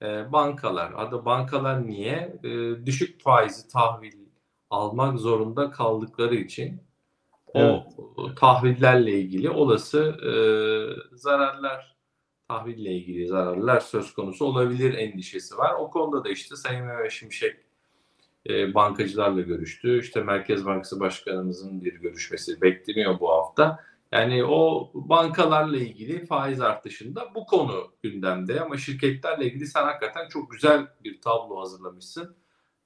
Speaker 1: e, bankalar. Adı bankalar niye? E, düşük faizi tahvil almak zorunda kaldıkları için evet. o tahvillerle ilgili olası e, zararlar tahville ilgili zararlar söz konusu olabilir endişesi var. O konuda da işte Sayın Mehmet Şimşek e, bankacılarla görüştü. İşte Merkez Bankası Başkanımızın bir görüşmesi bekleniyor bu hafta. Yani o bankalarla ilgili faiz artışında bu konu gündemde ama şirketlerle ilgili sen hakikaten çok güzel bir tablo hazırlamışsın.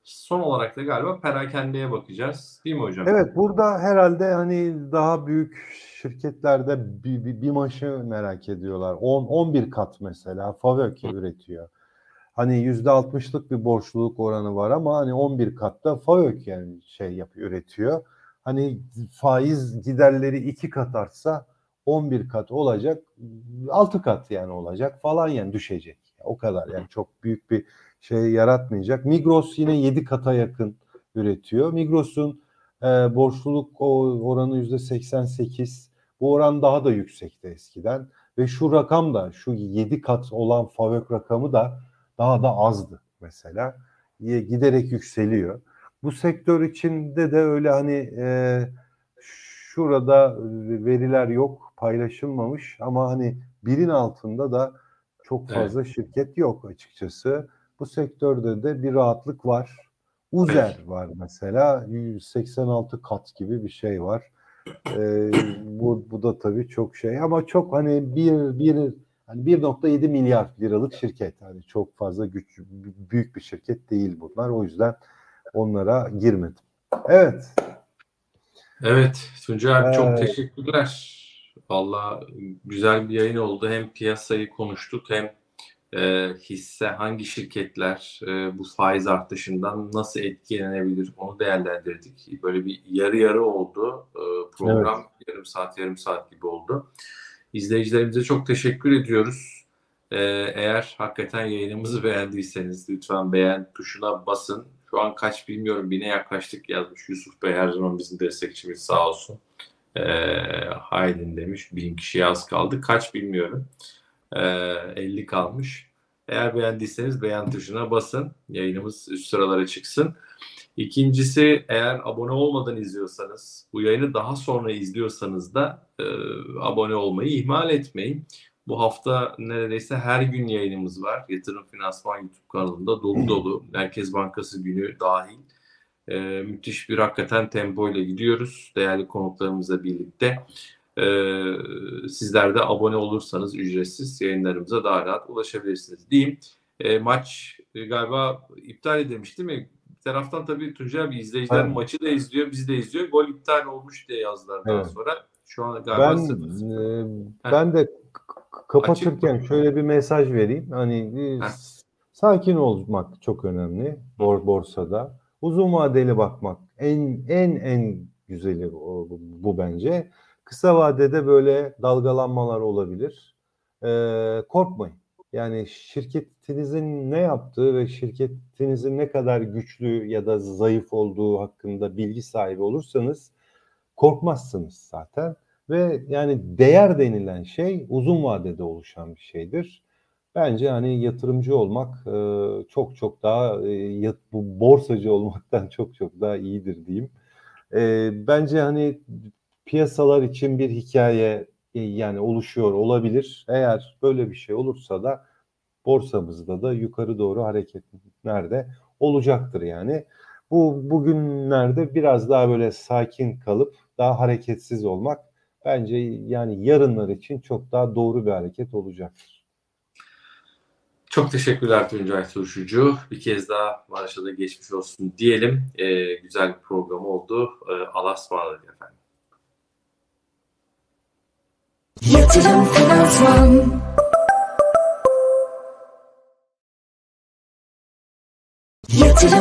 Speaker 1: Son olarak da galiba perakendeye bakacağız. Değil mi hocam?
Speaker 2: Evet burada herhalde hani daha büyük şirketlerde bir, bir, bir maşı merak ediyorlar. 10 11 kat mesela Favöke üretiyor. Hani yüzde altmışlık bir borçluluk oranı var ama hani 11 katta FAVÖK yani şey yapıyor, üretiyor. Hani faiz giderleri iki kat artsa 11 kat olacak, 6 kat yani olacak falan yani düşecek. O kadar yani çok büyük bir şey yaratmayacak. Migros yine 7 kata yakın üretiyor. Migros'un e, borçluluk oranı yüzde 88. Bu oran daha da yüksekti eskiden. Ve şu rakam da şu 7 kat olan FAVÖK rakamı da daha da azdı mesela. Giderek yükseliyor. Bu sektör içinde de öyle hani e, şurada veriler yok, paylaşılmamış ama hani birin altında da çok fazla evet. şirket yok açıkçası. Bu sektörde de bir rahatlık var. Uzer var mesela 186 kat gibi bir şey var. Ee, bu, bu da tabii çok şey ama çok hani bir bir Hani 1.7 milyar liralık şirket. Hani çok fazla güç büyük bir şirket değil bunlar. O yüzden onlara girmedim. Evet.
Speaker 1: Evet Tuncay abi çok teşekkürler. Valla güzel bir yayın oldu. Hem piyasayı konuştuk hem e, hisse hangi şirketler e, bu faiz artışından nasıl etkilenebilir onu değerlendirdik. Böyle bir yarı yarı oldu e, program. Evet. Yarım saat yarım saat gibi oldu. İzleyicilerimize çok teşekkür ediyoruz. E, eğer hakikaten yayınımızı beğendiyseniz lütfen beğen tuşuna basın. Şu an kaç bilmiyorum bine yaklaştık yazmış Yusuf Bey her zaman bizim destekçimiz sağ olsun. E, Haydin demiş bin kişiye az kaldı. Kaç bilmiyorum. E, 50 kalmış. Eğer beğendiyseniz beğen tuşuna basın. Yayınımız üst sıralara çıksın. İkincisi eğer abone olmadan izliyorsanız, bu yayını daha sonra izliyorsanız da e, abone olmayı ihmal etmeyin. Bu hafta neredeyse her gün yayınımız var. Yatırım Finansman YouTube kanalında dolu dolu. Merkez Bankası günü dahil. E, müthiş bir hakikaten tempo ile gidiyoruz. Değerli konuklarımızla birlikte. E, sizler de abone olursanız ücretsiz yayınlarımıza daha rahat ulaşabilirsiniz diyeyim. E, maç e, galiba iptal edilmiş değil mi? Bir taraftan tabii Tuncay abi izleyiciler evet. maçı da izliyor, biz de izliyor. Gol iptal olmuş diye yazdılar evet. daha sonra. Şu an galiba
Speaker 2: ben, e, ben de kapatırken şöyle bir mesaj vereyim. Hani e, sakin olmak çok önemli bor borsada. Uzun vadeli bakmak en en en güzeli o, bu, bu bence. Kısa vadede böyle dalgalanmalar olabilir. Ee, korkmayın. Yani şirketinizin ne yaptığı ve şirketinizin ne kadar güçlü ya da zayıf olduğu hakkında bilgi sahibi olursanız korkmazsınız zaten. Ve yani değer denilen şey uzun vadede oluşan bir şeydir. Bence hani yatırımcı olmak e, çok çok daha e, bu borsacı olmaktan [laughs] çok çok daha iyidir diyeyim. E, bence hani piyasalar için bir hikaye yani oluşuyor olabilir. Eğer böyle bir şey olursa da borsamızda da yukarı doğru hareketlerde olacaktır yani. Bu bugünlerde biraz daha böyle sakin kalıp daha hareketsiz olmak bence yani yarınlar için çok daha doğru bir hareket olacaktır.
Speaker 1: Çok teşekkürler Tuncay Turşucu. Bir kez daha Maraş'a da geçmiş olsun diyelim. Ee, güzel bir program oldu. Ee, Allah'a ısmarladık efendim. Yatırım Finansman Yatırım